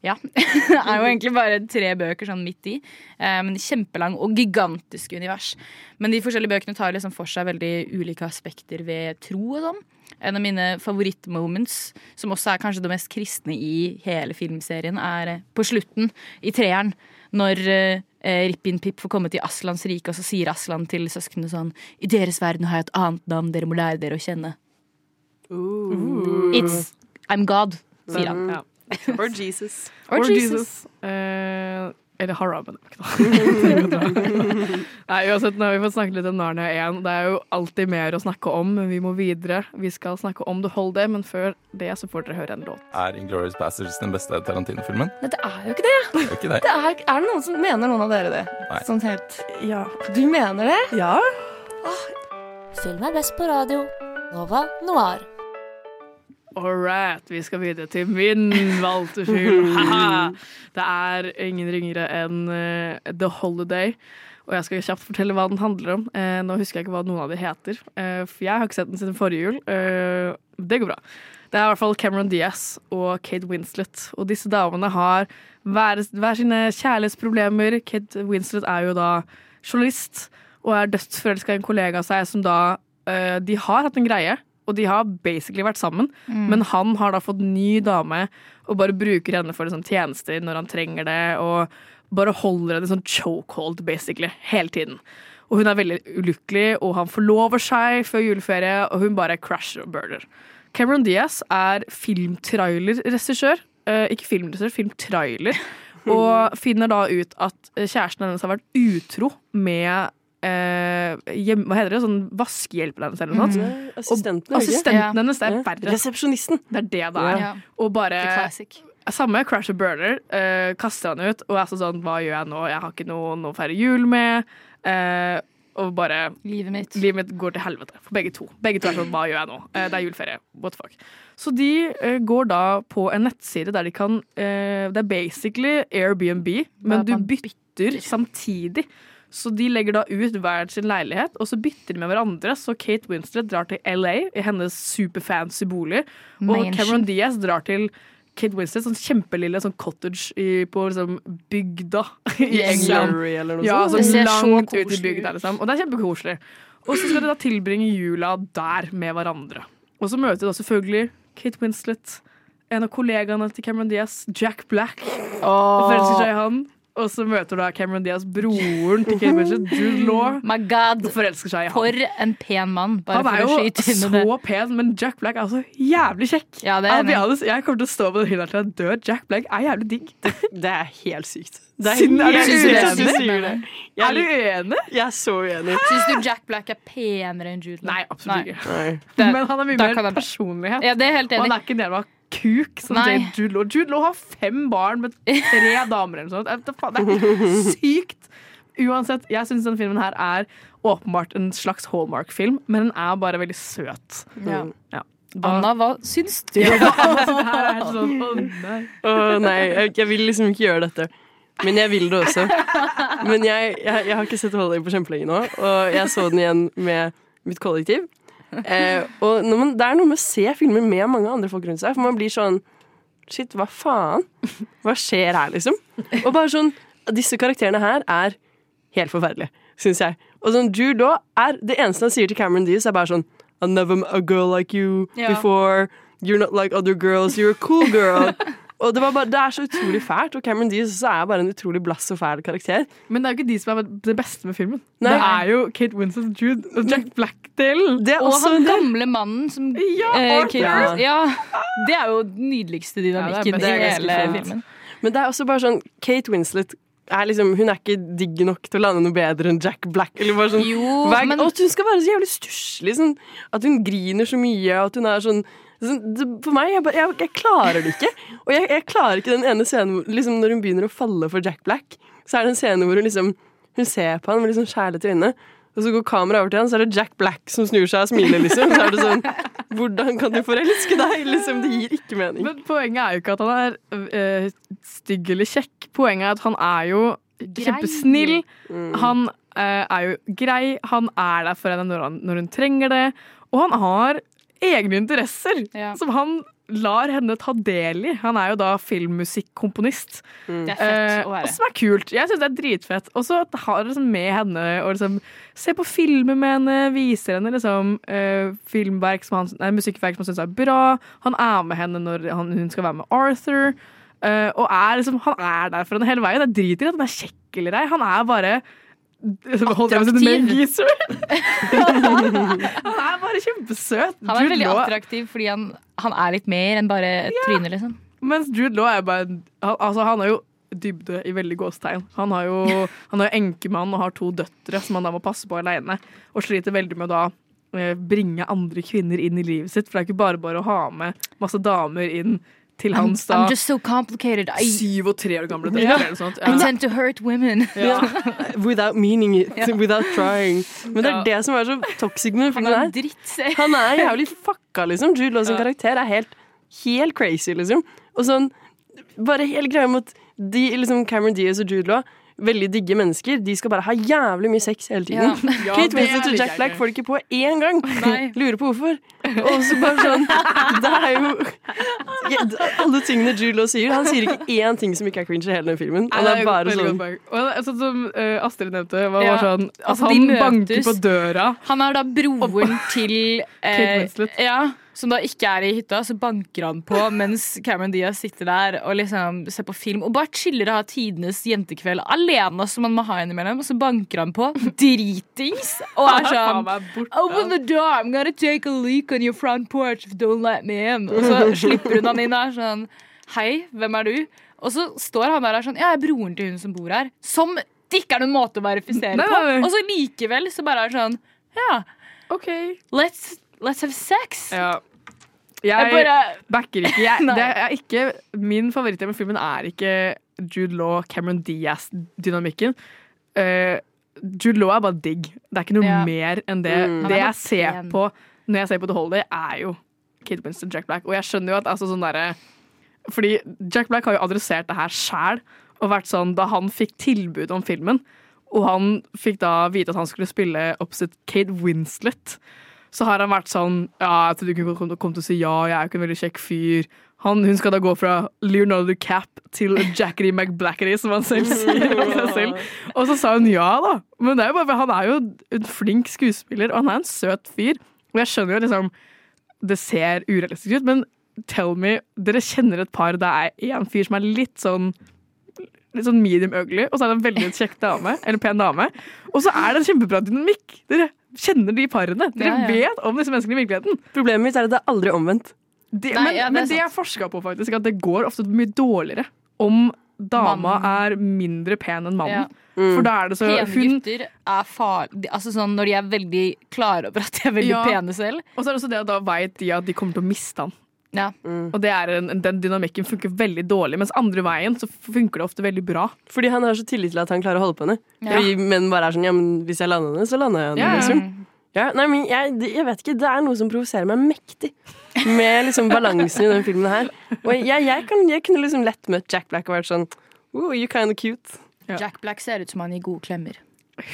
Ja. <laughs> det er jo egentlig bare tre bøker sånn midt i. Eh, men kjempelang og gigantisk univers. Men de forskjellige bøkene tar liksom for seg veldig ulike aspekter ved tro og sånn. En av mine favorittmoments, som også er kanskje det mest kristne i hele filmserien, er på slutten, i treeren, når eh, Rippin Pip får komme til Aslans rike, og så sier Aslan til søsknene sånn I deres verden har jeg et annet navn dere må lære dere å kjenne. It's I'm God, sier han. Ja. <laughs> Or Jesus. Or Jesus. Eh, eller noe. <laughs> Nei, uansett, nå har vi fått snakket litt om Narnia 1. Det er jo alltid mer å snakke om, men vi må videre. Vi skal snakke om The Holiday, men før det så får dere høre en låt. Er Inglourious Bastards den beste Tarantino-filmen? Nei, det er jo ikke det. Det er ikke det. det er, er det noen som mener noen av dere det? Nei. Sånn helt Ja. Du mener det? Ja. Film er best på radio. Nova Noir. All right, vi skal videre til min valgte film. <laughs> Det er ingen ringere enn eh, The Holiday. Og jeg skal kjapt fortelle hva den handler om. Eh, nå husker jeg ikke hva noen av de heter, eh, for jeg har ikke sett den siden forrige jul. Eh, det går bra. Det er i hvert fall Cameron Diaz og Kate Winslet. Og disse damene har hver, hver sine kjærlighetsproblemer. Kate Winslet er jo da journalist og er dødsforelska i en kollega av seg som da eh, De har hatt en greie, og de har basically vært sammen, Mm. men han har da fått ny dame og bare bruker henne for liksom, tjenester når han trenger det, og bare holder henne sånn chokehold, basically, hele tiden. Og hun er veldig ulykkelig, og han forlover seg før juleferie, og hun bare crasher og burner. Cameron Diaz er filmtrailerregissør. Eh, ikke filmregissør, filmtrailer. <laughs> Og finner da ut at kjæresten hennes har vært utro med eh, hjem, Hva heter det? Sånn vaskehjelpen hennes eller noe sånt. Mm. Assistenten, og, assistenten hennes, det er Ja. verre. Resepsjonisten. Det er det det er. Ja. Og bare Samme Crash and Burner. eh, kaster han ut og er så sånn Hva gjør jeg nå? Jeg har ikke noen å feire jul med. eh, og bare Livet mitt. Livet mitt går til helvete for begge to. Begge to er sånn Hva gjør jeg nå? Eh, det er juleferie. What the fuck. Så de eh, går da på en nettside der de kan eh, Det er basically Airbnb, men du bytter samtidig. Så de legger da ut hver sin leilighet, og så bytter de med hverandre. Så Kate Winslet drar til LA i hennes superfancy bolig, og Mansion. Cameron Diaz drar til Kate Winslet, sånn kjempelille sånn cottage i, på liksom bygda <laughs> i England. Surrey eller noe ja, sånt. sånn Det ser så langt ut i bygda, liksom. Og det er kjempekoselig. Og så skal de da tilbringe jula der med hverandre. Og så møter de da selvfølgelig Kate Winslet, en av kollegaene til Cameron Diaz, Jack Black, og forelsker seg i han. Og så møter da Cameron Diaz broren til Kate Blanchett, Jude Law, My God. og forelsker seg i ham. For en pen mann. Bare Han er jo det. så pen, men Jack Black er altså jævlig kjekk. Ja, er be jeg kommer til å stå på den hylla til jeg dør. Jack Black er jævlig digg. Det er helt sykt. Er Siden- er du uenig? Er du uenig? Jeg er så uenig. Syns du Jack Black er penere enn Jude Law? Nei, absolutt ikke. Nei. Men han er mye mer personlighet. Ja, det er helt enig. Og han er ikke en jævla kuk som Nei. Jade Jude Law. Jude Law har fem barn med tre <laughs> damer eller noe sånt. Det er sykt. Uansett, jeg syns denne filmen her er åpenbart en slags Hallmark-film, men den er bare veldig søt. Ja. Ja. Da- Anna, hva syns du? <laughs> Ja, altså, det her er <laughs> sånn, å nei. Oh, nei, jeg, jeg vil liksom ikke gjøre dette. Men jeg vil det også. Men jeg, jeg, jeg har ikke sett Holiday på kjempelenge nå, og jeg så den igjen med mitt kollektiv. Eh, og man, det er noe med å se filmer med mange andre folk rundt seg, for man blir sånn Shit, hva faen? Hva skjer her, liksom? Og bare sånn Disse karakterene her er helt forferdelige, syns jeg. Og sånn Jude Law er Det eneste han sier til Cameron Diaz, er bare sånn I never met a girl like you Ja. before. You're not like other girls. You're a cool girl. <laughs> Og det, var bare, det er så utrolig fælt, og Cameron Diaz er bare en utrolig blass og fæl karakter. Men det er jo ikke de som er det beste med filmen. Nei. Det er jo Kate Winslet, Jude og Jack er Og han gamle mannen som Ja, eh. Kate- ja, Det er jo den nydeligste dynamikken Ja, det er i hele filmen. Men det er også bare sånn Kate Winslet er liksom, hun er ikke digg nok til å lande noe bedre enn Jack Black. Eller bare sånn, Jo, men- Og at hun skal være så jævlig stusslig. Sånn, at hun griner så mye. og At hun er sånn, For meg, jeg, bare, jeg, jeg klarer det ikke. Og jeg, jeg klarer ikke den ene scenen hvor liksom, når hun begynner å falle for Jack Black. Så er det en scene hvor hun liksom Hun ser på han med liksom kjærlighet i øynene. Og så går kameraet over til han, så er det Jack Black som snur seg og smiler. liksom Så er det sånn Hvordan kan du forelske deg? Liksom, Det gir ikke mening. Men poenget er jo ikke at han er øh, stygg eller kjekk. Poenget er at han er jo kjempesnill. Han øh, er jo grei. Han er der for henne når, han, når hun trenger det. Og han har egne interesser Ja. som han lar henne ta del i. Han er jo da filmmusikkomponist. Det er Eh, fett å og være. som er kult. Jeg syns det er dritfett. Og så har det liksom med henne og liksom se på filmer med henne, viser henne liksom eh, filmverk som han, nei, musikkverk som han syns er bra. Han er med henne når han, hun skal være med Arthur. eh, og er liksom, han er der for henne hele veien. Det driter i at han er kjekk eller ei. Han er bare Geezer? <laughs> han er bare kjempesøt. Han er veldig attraktiv fordi han, han er litt mer enn bare et tryne, liksom. Mens Jude Law er bare han, altså, han er jo dybde i veldig gåstegn. Han har jo han er enkemann og har to døtre som han da må passe på alene. Og sliter veldig med å da eh, bringe andre kvinner inn i livet sitt. For det er ikke bare bare å ha med masse damer inn til I'm, hans da I'm just so complicated. I, syv og tre år gamle yeah. Eller noe sånt. I tend to hurt women. <laughs> Ja. <laughs> Without meaning it, without trying. Men det er Ja. det som er så toxic med den Han filmen er her. drittsekk. Han er <laughs> jævlig fucka, liksom. Jude Law sin karakter er helt, helt crazy, liksom. Og sånn, bare hele greia med at de, liksom Cameron Diaz og Jude Law Veldig digge mennesker. De skal bare ha jævlig mye sex hele tiden. Ja. <laughs> Ja, Kate Winslet og Jack Black får det ikke på én gang. Nei. <laughs> Lurer på hvorfor. Og så bare sånn <laughs> Det er jo ja, Alle tingene Julo sier. Han sier ikke én ting som ikke er cringe i hele den filmen. Han det er bare sånn. Og sånn som eh, Astrid nevnte, var, Ja. var sånn at Altså, han banker på døra. Han er da broren til Kate eh, Winslet. ja, Som da ikke er i hytta, så banker han på mens Cameron Diaz sitter der og liksom ser på film og bare chiller og har tidenes jentekveld alene som man må ha innimellom. Og så banker han på dritings og er <laughs> sånn. Open the door, I'm gonna take a leak on your front porch if you don't let me in. Og så slipper hun han inn og er sånn Hei, hvem er du? Og så står han der og er sånn Ja, jeg er broren til hun som bor her. Som det ikke er noen måte å verifisere på. Og så likevel så bare er det sånn Ja, OK. let's, let's have sex. Ja. Jeg Jeg bare backer ikke. Jeg, <laughs> det er ikke min favoritt med filmen er ikke Jude Law, Cameron Diaz-dynamikken. Uh, Jude Law er bare digg. Det er ikke noe Ja. mer enn det. Mm. Det jeg ser på når jeg ser på The Holiday, er jo Kate Winston, Jack Black. Og jeg skjønner jo at altså, sånn derre Fordi Jack Black har jo adressert det her sjæl, og vært sånn da han fikk tilbud om filmen, og han fikk da vite at han skulle spille opposite Kate Winslet, så har han vært sånn Ja, jeg trodde du kunne komme kom til å si ja, jeg er jo ikke en veldig kjekk fyr. Han, hun skal da gå fra Leonardo Cap til Jackety McBlackety, som han selv sier <laughs> om seg selv. Og så sa hun ja, da. Men det er jo bare, han er jo en flink skuespiller, og han er en søt fyr. Og jeg skjønner jo liksom Det ser urealistisk ut, men tell me, dere kjenner et par det er en fyr som er litt sånn Litt sånn medium ugly, og så er det en veldig kjekk dame, eller pen dame. Og så er det en kjempebra dynamikk. Dere kjenner de parene. Dere Ja, ja. vet om disse menneskene i virkeligheten. Problemet mitt er at det er aldri omvendt. Det, Nei, men ja, det men det er forska på, faktisk, at det går ofte mye dårligere om dama er mindre pen enn mannen. Ja. Mm. For da er det så Pene hun, gutter er farlige altså sånn Når de er veldig klare over at de er veldig Ja. pene selv. Og så er det også det at da veit de at de kommer til å miste han. Ja. Og det er en, den dynamikken funker veldig dårlig, mens andre veien så funker det ofte veldig bra. Fordi han har så tillit til at han klarer å holde på henne. Ja. Menn bare er sånn Ja, men hvis jeg lander henne, så lander jeg henne. Ja, ja. Liksom. Ja, nei, men jeg, jeg vet ikke, Det er noe som provoserer meg mektig med liksom balansen i den filmen her. Og jeg, jeg, kan, jeg kunne liksom lett møtt Jack Black og vært sånn Oh, you kind of cute. Jack Black ser ut som han gir gode klemmer.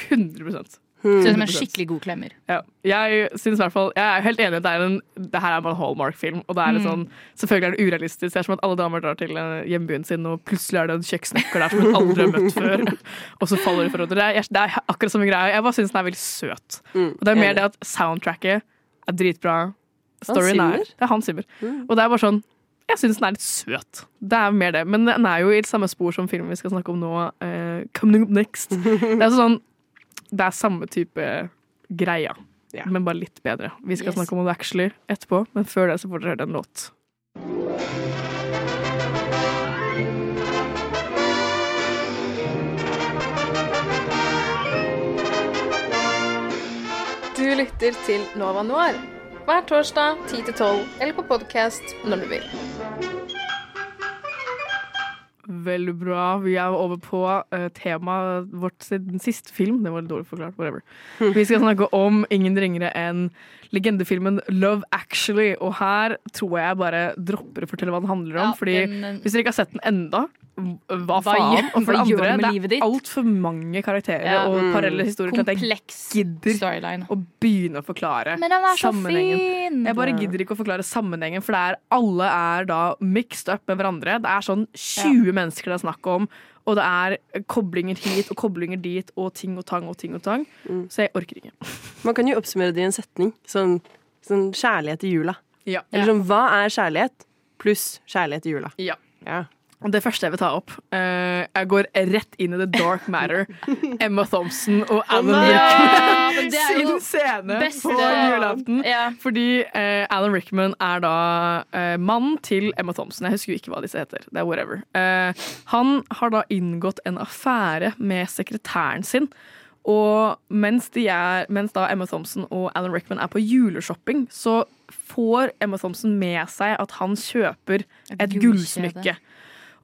100 Ser ut som en skikkelig god klemmer. Ja. Jeg synes i hvert fall Jeg er helt enig i at det, er en, det her er bare en Hallmark-film. Og det er litt Mm. sånn, selvfølgelig er det urealistisk. Det er som at alle damer drar til eh, hjembyen sin, og plutselig er det en kjøkkensnekker der som hun aldri har møtt før. Og så faller de for hverandre. Det det er akkurat samme greie. Jeg bare syns den er veldig søt. Mm, Og det er mer det at soundtracket er dritbra. Storyen er Det er Hans Zimmer. Mm. Og det er bare sånn Jeg syns den er litt søt. Det er mer det. Men den er jo i det samme spor som filmen vi skal snakke om nå, uh, Coming Up Next. <laughs> Det er sånn Det er samme type greia, men bare litt bedre. Vi skal Yes. snakke om det actually etterpå, men før det så får dere høre en låt. Du lytter til Nova Noir hver torsdag 10 til 12 eller på podkast når du vil. Veldig bra. Vi er over på uh, temaet vårt siden siste film. Det var litt dårlig forklart. Whatever. Vi skal snakke om ingen ringere enn legendefilmen Love Actually. Og her tror jeg bare dropper å fortelle hva den handler om. Ja, fordi den- Hvis dere ikke har sett den enda, hva faen? Og for det andre, det er ditt? altfor mange karakterer Ja. og Mm. parallelle historier til at jeg gidder storyline. å begynne å forklare Men den er så fin! Jeg bare gidder ikke å forklare sammenhengen, for det er, alle er da mixed up med hverandre. Det er sånn 20 mennesker det er snakk om, og det er koblinger hit og koblinger dit, og ting og tang og ting og tang. Så jeg orker ikke. <laughs> Man kan jo oppsummere det i en setning. Sånn, sånn kjærlighet i jula. Ja. Eller sånn hva er kjærlighet pluss kjærlighet i jula? Ja. Ja. Det første jeg vil ta opp uh, Jeg går rett inn i the dark matter. <laughs> Emma Thompson og Alan oh, Rickman er sin scene beste- på julaften. Fordi uh, Alan Rickman er da uh, mannen til Emma Thompson. Jeg husker jo ikke hva disse heter. Det er whatever. Han har da inngått en affære med sekretæren sin. Og mens, er, mens da Emma Thompson og Alan Rickman er på juleshopping, så får Emma Thompson med seg at han kjøper et, et gullsmykke.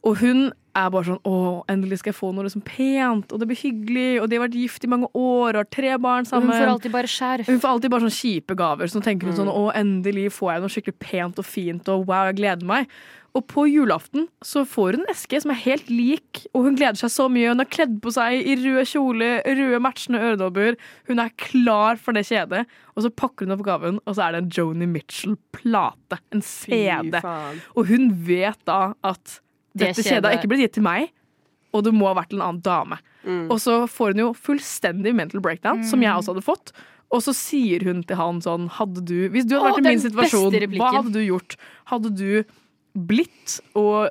Og hun er bare sånn Å, endelig skal jeg få noe liksom pent, og det blir hyggelig, og de har vært gift i mange år og har tre barn sammen. Hun får alltid bare skjerf. Hun får alltid bare sånne kjipe gaver. Så nå tenker hun sånn Å, endelig får jeg noe skikkelig pent og fint, og wow, jeg gleder meg. Og på julaften så får hun en eske som er helt lik, og hun gleder seg så mye. Hun har kledd på seg i rød kjole, røde matchende øredobber. Hun er klar for det kjedet. Og så pakker hun opp gaven, og så er det en Joni Mitchell-plate. En CD. Og hun vet da at Det dette kjedet har ikke blitt gitt til meg, og det må ha vært en annen dame. Og så får hun jo fullstendig mental breakdown, som jeg også hadde fått. Og så sier hun til han sånn hadde du, Hvis du hadde Åh, vært i min situasjon, hva hadde du gjort? Hadde du blitt og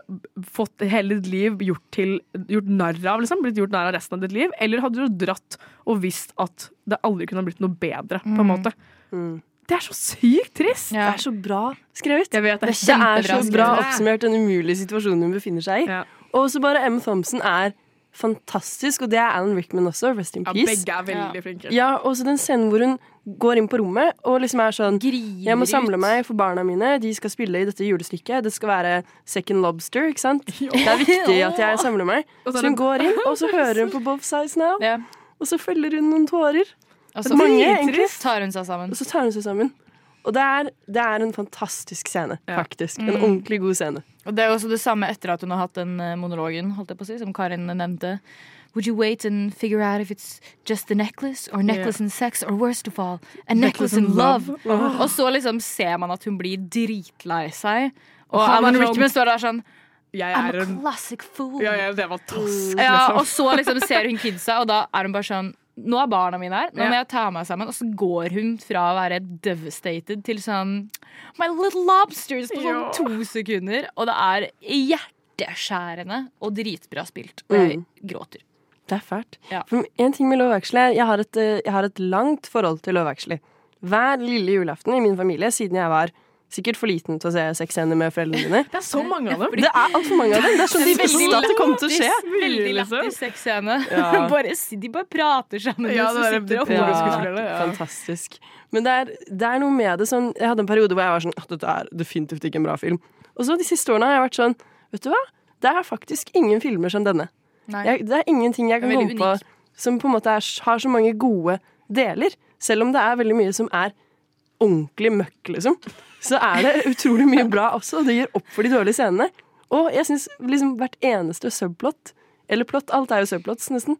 fått hele ditt liv gjort, til, gjort narr av, liksom? Blitt gjort narr av resten av ditt liv? Eller hadde du dratt og visst at det aldri kunne ha blitt noe bedre, på en måte? Mm. Det er så sykt trist! Det er så bra skrevet. Jeg vet det. Det er så bra skrevet. oppsummert den umulige situasjonen hun befinner seg i. Og så bare Emma Thompson er fantastisk, og det er Alan Rickman også. Rest in Ja, peace. begge er veldig flinke. Ja, og så den scenen hvor hun går inn på rommet og liksom er sånn Jeg må samle meg for barna mine. De skal spille i dette julestykket. Det skal være Second Lobster, ikke sant? <laughs> Det er viktig at jeg samler meg. Så er hun går inn, og så <laughs> hører hun på Both Sides Now. Og så følger hun noen tårer. Og så Mange, egentlig. tar hun seg sammen. Og så tar hun seg sammen. Og det er, det er en fantastisk scene, faktisk. En Mm. ordentlig god scene. Og det er også det samme etter at hun har hatt den eh, monologen holdt jeg på å si, som Karin nevnte. Would you wait and figure out if it's just a necklace, or necklace Yeah. and sex, or worst of all, a Necklace necklace and love? love. Åh. Og så liksom ser man at hun blir dritlei seg. Og Alan sånn- Rickman står der sånn Jeg I'm er a en classic fool. Ja, ja, det er liksom. Ja, og så liksom ser hun kidsa, og da er hun bare sånn Nå er barna mine her, nå må jeg ta meg sammen. Og så går hun fra å være devastated til sånn My little lobsters på sånn to sekunder. Og det er hjerteskjærende og dritbra spilt. Og jeg Mm. gråter. Det er fælt. Ja. En ting med Love Actually jeg har, et, eh, jeg har et langt forhold til Love Actually. Hver lille julaften i min familie siden jeg var sikkert for liten til å se sexscener med foreldrene dine. Det er så mange av dem. Det er altfor mange av dem. Det er sånn de visste at det kom til å skje. Veldig lættis sexscene. Ja. <laughs> Bare, de bare prater sammen. Ja, det er- det- er, Pornoskuespillere, ja. Fantastisk. Men det er, det er noe med det sånn Jeg hadde en periode hvor jeg var sånn at dette er definitivt ikke en bra film. Og så de siste årene har jeg vært sånn Vet du hva? Det er faktisk ingen filmer som denne. Jeg, det er ingenting jeg kan komme på som på en måte er, har så mange gode deler. Selv om det er veldig mye som er ordentlig møkk, liksom. Så er det utrolig mye bra også, og det gir opp for de dårlige scenene. Og jeg syns liksom hvert eneste subplot, eller plott, alt er jo subplots nesten,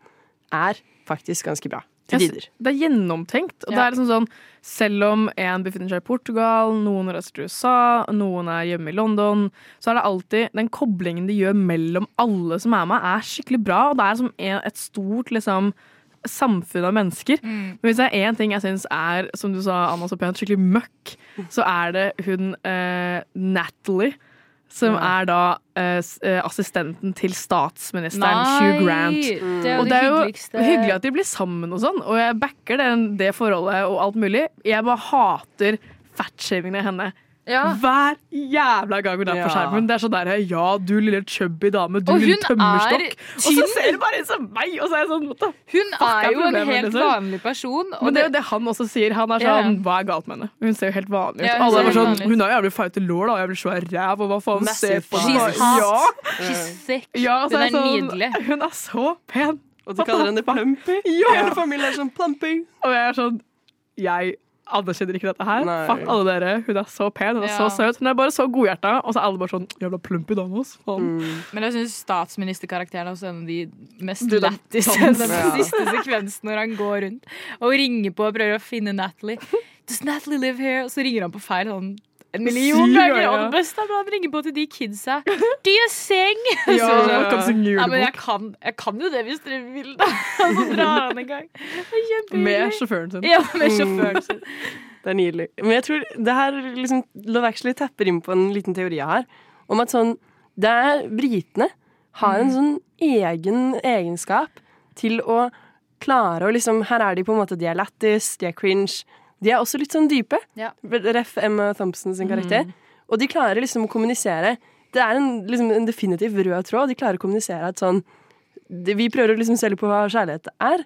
er faktisk ganske bra. Tider. Det er gjennomtenkt. Og det er liksom sånn Selv om en befinner seg i Portugal, noen reiser til USA, noen er hjemme i London, så er det alltid den koblingen de gjør mellom alle som er med, er skikkelig bra. Og det er som et stort liksom samfunn av mennesker. Men hvis det er én ting jeg syns er, som du sa, Anna så pent, skikkelig møkk, så er det hun eh, Natalie. Som Ja. er da eh, eh, assistenten til statsministeren Nei, Hugh Grant. det er jo og det det er jo hyggeligste. hyggelig at de blir sammen og sånn, og jeg backer den, det forholdet og alt mulig. Jeg bare hater fatshamingen av henne. Hver jævla gang hun er på skjermen. Det er sånn der Ja, du lille chubby dame, du Og lille tømmerstokk. er Og så ser du bare ut som meg! Og så er jeg sånn what the Hun er jo en helt liksom? vanlig person. Og Men det er jo det han også sier. Han er sånn ja. sånn Hva er galt med henne? Hun ser jo helt vanlig ut. Ja, hun Alle er sånn vanlig. Hun har jo jævlig feite lår, da. og blir svær ræv, og hva faen ser se på She's hot. Ja. She's sick. Ja, Hun er sånn, nydelig. Hun er så pen. Og du kaller henne Plumpy? Ja. Hele familien er sånn Plumpy. Og jeg er sånn Jeg anerkjenner ikke dette her. Nei. Fuck alle dere. Hun er så pen, hun er Ja. så søt. Hun er bare så godhjerta. Og så er alle bare sånn Jævla plumpy dame, ass. mm. Men jeg syns statsministerkarakteren er også en av de mest lættis. Den <laughs> siste sekvensen når han går rundt og ringer på og prøver å finne Natalie. Does Natalie live here? Og så ringer han på feil sånn en million ganger. Ja. Og det beste er at han ringer på til de kidsa. Do you sing? Ja, kan synge Ja, men jeg kan, jeg kan jo det hvis dere vil, da. <laughs> Så drar <laughs> han en gang. Med sjåføren sin. Ja, med sjåføren sin. <laughs> Det er nydelig. Men jeg tror det her liksom, Love Actually tapper inn på en liten teori jeg har. Om at sånn Det er Britene har en sånn egen egenskap til å klare å liksom Her er de på en måte De er lættis, de er cringe. De er også litt sånn dype. Ja. Ref. Emma Thompson sin karakter. Og de klarer liksom å kommunisere. Det er en, liksom, en definitiv rød tråd. De klarer å kommunisere at sånn Vi prøver å liksom selge på hva kjærlighet er.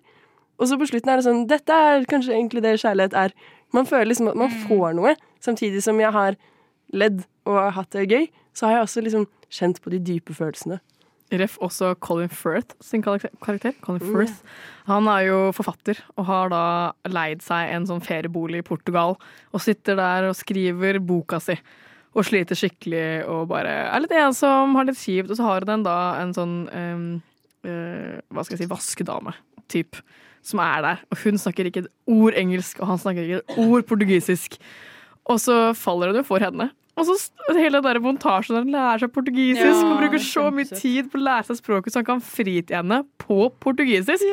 Og så på slutten er det sånn Dette er kanskje egentlig det kjærlighet er. Man føler liksom at man får noe. Samtidig som jeg har ledd og hatt det gøy, så har jeg også liksom kjent på de dype følelsene. Ref også Colin Firth sin karakter. Colin Mm. Firth. Han er jo forfatter og har da leid seg en sånn feriebolig i Portugal. Og sitter der og skriver boka si. Og sliter skikkelig og bare er litt ensom, har litt kjipt. Og så har hun da en sånn um, uh, hva skal jeg si, vaskedame typ, som er der. Og hun snakker ikke et ord engelsk, og han snakker ikke et ord portugisisk. Og så faller hun jo for henne. Og så hele den der montasjen der hun lærer seg portugisisk Ja, og bruker er så mye tid på å lære seg språket så han kan fri til henne på portugisisk.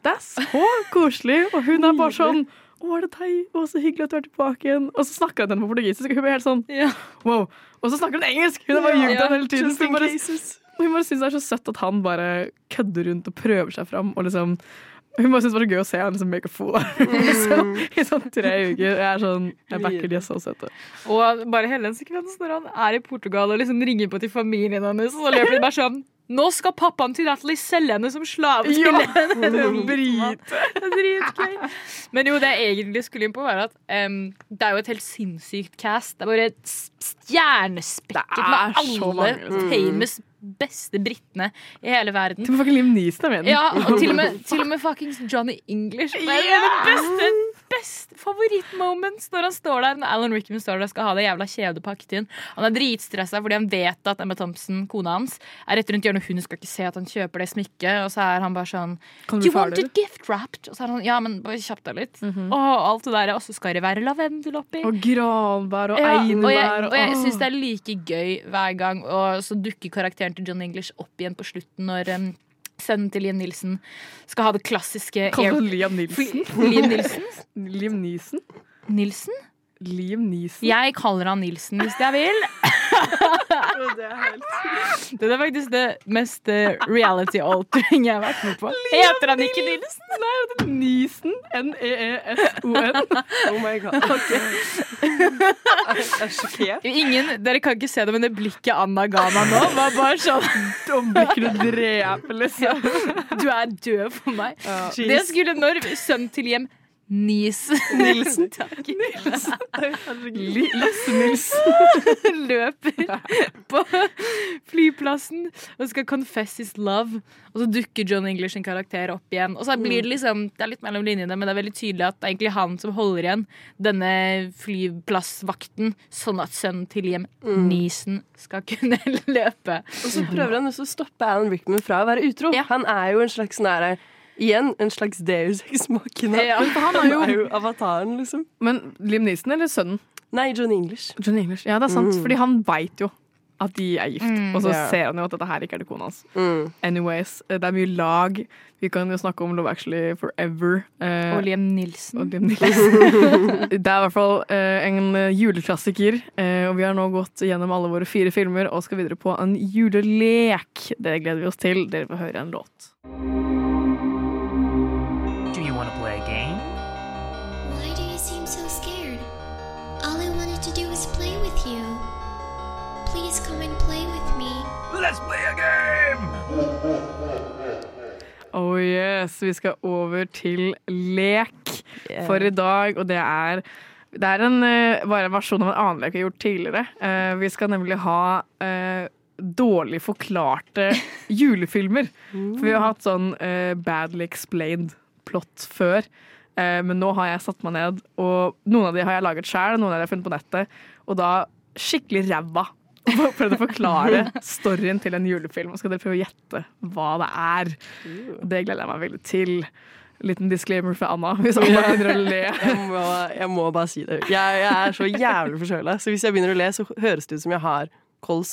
Det er så koselig, og hun er bare sånn å, er det deg? Å, så hyggelig at du er tilbake igjen. Og så snakker hun henne på portugisisk, og hun blir helt sånn wow. Og så snakker hun engelsk! Hun har bare Ja, ljugd ja, hele tiden. Hun bare, hun bare syns det er så søtt at han bare kødder rundt og prøver seg fram. Og liksom hun bare syntes det var gøy å se henne som make a fool mm. liksom, i sånn tre uker. Jeg er sånn, jeg backer de så søte. Og bare hele den sekvensen når han er i Portugal og liksom ringer på til familien hennes, og så løper de bare sånn Nå skal pappaen til Natalie selge henne som slave til Ja, dritgøy. Men jo, det jeg egentlig skulle inn på, var at um, det er jo et helt sinnssykt cast. Det er bare et stjernespekket er med så alle famous, beste britene i hele verden. Til og med fucking Liam Neeson er med den. Ja, og til og med, til og med fuckings Johnny English. Det er det beste. beste favorittmoments når han står der Når Alan Rickman står der og skal ha det jævla kjedet pakket inn. Han er dritstressa fordi han vet at Emma Thompson, kona hans, er rett rundt hjørnet, hun skal ikke se at han kjøper det smykket. Og så er han bare sånn Do you want it gift wrapped? Og så er han ja, men bare kjapp deg litt. Og alt det der. Og så skal det være lavendel oppi. Og granbær og Ja, og jeg, einebær. og jeg syns det er like gøy hver gang. Og så dukker karakteren til John English opp igjen på slutten når um, sønnen til Liam Nilsen skal ha det klassiske Kaller du Liam Nilsen? Liam Nilsen? Liam Nilsen? Nilsen? Liam Nilsen? Jeg kaller han Nilsen hvis jeg vil. <laughs> Det er faktisk det mest eh, reality-altering jeg har vært med på. Heter han ikke Nilsen? Nei, det er Neeson. E N-e-e-s-o-n. <laughs> Oh my god. <laughs> Jeg er sjokkert. Ingen, dere kan ikke se det, men det blikket Anna ga meg nå, var bare sånn Om du dreper, liksom. Du er død for meg. Ja. Det skulle når sønn til hjem Nis. Nilsen. <laughs> Takk. Nilsen. Lasse Nilsen. <laughs> Løper <laughs> på flyplassen og skal confess his love. Og så dukker John English en karakter opp igjen. Og så blir det liksom Det er litt mellom linjene, men det er veldig tydelig at det er egentlig han som holder igjen denne flyplassvakten, sånn at sønnen til hjem, Nisen, skal kunne løpe. Og så prøver han også å stoppe Alan Rickman fra å være utro. Han er jo en slags nære Igjen en slags Deus ex machina. Ja, han er jo- avataren, liksom. Men Liam Neeson eller sønnen? Nei, John English. John English. Ja, det er sant. Mm. Fordi han veit jo at de er gift. Mm. Og så yeah. ser han jo at dette her ikke er det kona hans. Mm. Anyways, eh, det er mye lag. Vi kan jo snakke om Love Actually Forever. eh, Og Liam Nilsen. og Liam Nilsen. <laughs> det er i hvert fall eh, en juleklassiker, eh, og vi har nå gått gjennom alle våre fire filmer og skal videre på en julelek. Det gleder vi oss til. Dere får høre en låt. Oh yes, vi skal over til lek Yeah. for i dag, og det er det er en, eh, bare en versjon av en annen lek vi har gjort tidligere. Uh, vi skal nemlig ha uh, dårlig forklarte <laughs> julefilmer. For vi har hatt sånn uh, badly explained plot før. Men nå har jeg satt meg ned, og noen av de har jeg laget sjøl, noen av de har jeg funnet på nettet. Og da skikkelig ræva. <laughs> Og prøvd å forklare <laughs> storyen til en julefilm. Og skal dere prøve å gjette hva det er. Det gleder jeg meg veldig til. Liten disclaimer fra Anna, hvis Anna begynner å le. <laughs> Jeg må, jeg må bare si det. Jeg, jeg er så jævlig forkjøla, så hvis jeg begynner å le, så høres det ut som jeg har kols.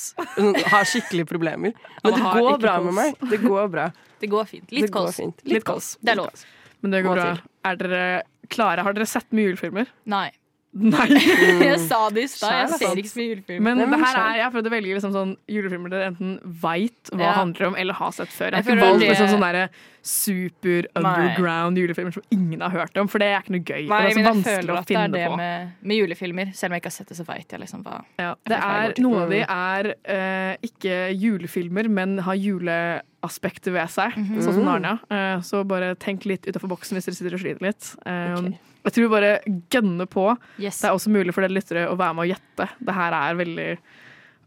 Har skikkelige problemer. Men det går bra med meg. Det går bra. Det går fint. Litt kols. Litt kols. Det er lov. Men det går bra. Er dere klare? Har dere sett mye julefilmer? Nei. Nei. <laughs> Jeg sa det i stad. Jeg ser ikke så mye julefilmer. Men det men her er, jeg har prøvd å velge liksom sånn julefilmer dere enten veit hva Ja. handler om, eller har sett før. Jeg har ikke valgt det- liksom sånne super underground julefilmer som ingen har hørt om, for det er ikke noe gøy. Nei, det er så vanskelig å at det er det på. med, med julefilmer. Selv om jeg ikke har sett det, så veit jeg liksom hva Ja, det er, noen av de er uh, ikke julefilmer, men har juleaspekter ved seg, Mhm. sånn som Narnia. Eh, så bare tenk litt utenfor boksen hvis dere sitter og sliter litt. Eh, Jeg tror vi bare gønner på. Yes. Det er også mulig for dere lyttere å være med og gjette. Det her er veldig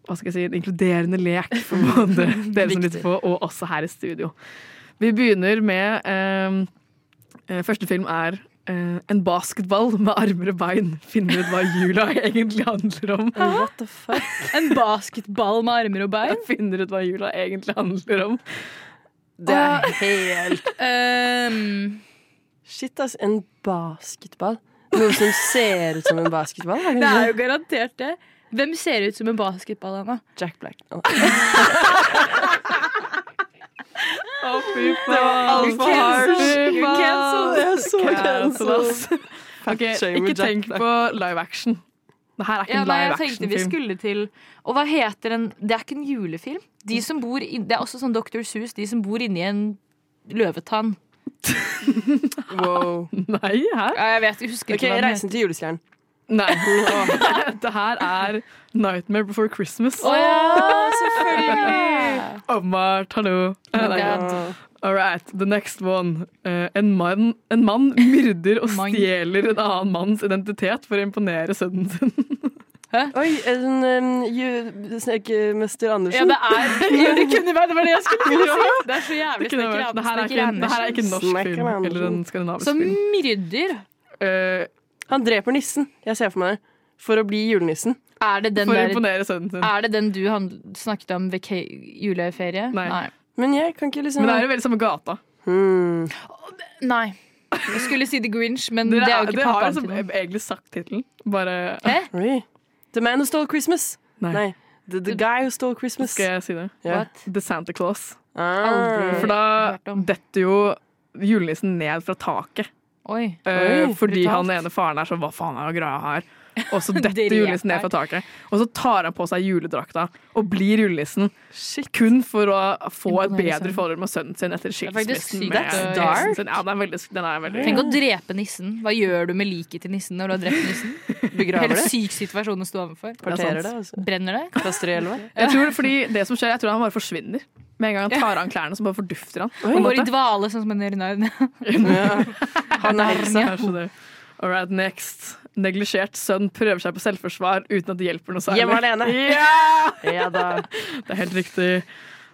hva skal jeg si, en inkluderende lek for <laughs> både dere som lytter på, og også her i studio. Vi begynner med eh, eh, Første film er eh, en basketball med armer og bein. Finner ut hva jula <laughs> egentlig handler om. What the fuck? En basketball med armer og bein? Finner ut hva jula egentlig handler om. Det er helt Um, Shit, ass. En basketball. Noe som ser ut som en basketball? Er det det er jo garantert det. Hvem ser ut som en basketball Anna? Jack Black. Å, <laughs> fy altfor hardt. Fy faen. Cancel. Det er så Cancel, ass. Ok, ikke tenk på live action. Det her er ikke Ja, en live jeg tenkte vi action-film. skulle til Og hva heter en Det er ikke en julefilm. De som bor i, Det er også sånn Dr. Seuss, de som bor inni en løvetann. <laughs> Wow. Nei, hæ? Ja, jeg vet, jeg husker ikke hva den Reisen til julestjernen. Nei. <laughs> Det her er Nightmare Before Christmas. Å ja, selvfølgelig! Omar, hallo. Oh, All right, the next one. Uh, en, mann, en mann myrder og stjeler en annen manns identitet for å imponere sønnen sin. <laughs> Oi, en um, ju- Andersen. Ja, det er <laughs> ja, det kunne vært det var det jeg skulle <laughs> til si! Det er så jævlig snekker det, her er ikke, en- det her er ikke en norsk film Andersen. eller en skandinavisk Som film. myrder. Uh, Han dreper nissen, jeg ser for meg det. For å bli julenissen. Er det den, der, er det den du han, snakket om ved juleferie? Nei. Men jeg kan ikke liksom Men det er jo veldig samme gata. Hmm. Nei. Jeg skulle si The Grinch, men det er er- jo ikke dere har liksom egentlig sagt tittelen. Bare Hæ? The Man Who Stole Christmas. Nei. The, the Guy Who Stole Christmas. Skal jeg si det? Ja. The Santa Claus. Ah. For da detter jo julenissen ned fra taket. Oi. Uh, Oi, fordi brutalt. han ene faren er sånn Hva faen er greia her? Og så <laughs> detter julenissen ned fra taket. Og så tar han på seg juledrakta og blir julenissen. Kun for å få et bedre forhold med sønnen sin etter er skilsmissen. sin. Ja, den er veldig, den er veldig Tenk å drepe nissen. Hva gjør du med liket til nissen når du har drept nissen? <laughs> Begraver Helt det. syk situasjon å stå overfor. Parterer det, altså. Brenner det? Kaster i elva. <laughs> Jeg tror, fordi det som skjer, jeg tror han bare forsvinner. Med en gang han tar av klærne, så bare fordufter han. Han går i dvale, sånn som en Narnia. Han er det. All right, next. Neglisjert sønn prøver seg på selvforsvar uten at det hjelper noe særlig. Hjemme alene. Yeah! <laughs> Ja da. Det er helt riktig.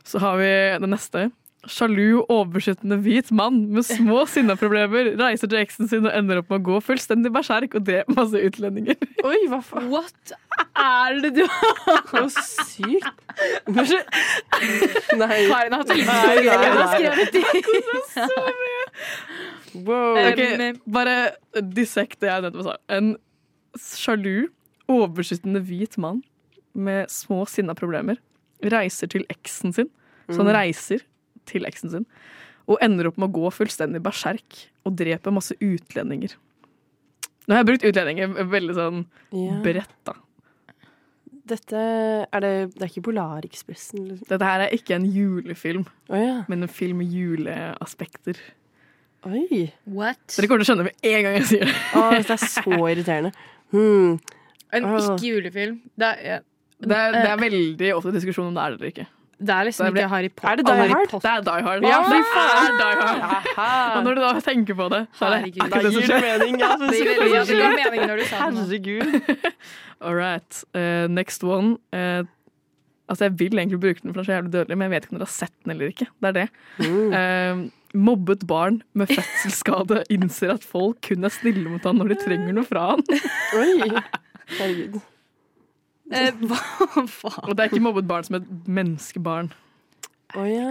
Så har vi det neste. Sjalu, overbeskyttende hvit mann med små <laughs> sinneproblemer reiser til eksen sin og ender opp med å gå fullstendig berserk og drepe masse utlendinger. Oi, hva faen? What er det du har? Så sykt. <laughs> Nei. Karin har hatt nei, Hun har skrevet i. Wow. Okay, bare dissekt det jeg nettopp sa. En sjalu, overbeskyttende hvit mann med små sinneproblemer reiser til eksen sin. Så han Mm. reiser til eksen sin og ender opp med å gå fullstendig berserk og drepe masse utlendinger. Nå har jeg brukt utlendinger veldig sånn Ja. bredt, da. Dette er det Det er ikke Polarekspressen, liksom? Dette her er ikke en julefilm, oh, ja. men en film med juleaspekter. Oi. What? Dere kommer til å skjønne med en gang jeg sier det. Å, dette er så <laughs> irriterende. Hmm. En Ah. ikke-julefilm. Det, er- Det er, det er veldig ofte diskusjon om det er det eller ikke. det er liksom Det blir- ikke Harry Potter. Er det Die Harry Hard? Potter. Det er Die Hard. Ja, det er. Die Hard. Og når du da tenker på det, så er det Herregud. akkurat det som skjer. mening. Ja, Det gir veldig ja, det ga mening når du sa det. nå. Herregud. <laughs> All right. Eh, next one. Eh, altså, jeg vil egentlig bruke den, for den er så jævlig dødelig, men jeg vet ikke om dere har sett den eller ikke. Det er det. Mm. Uh, mobbet barn med fødselsskade innser at folk kun er snille mot han når de trenger noe fra han. Oi. Herregud. Eh, Hva faen? Og det er ikke mobbet barn som et menneskebarn Å ja.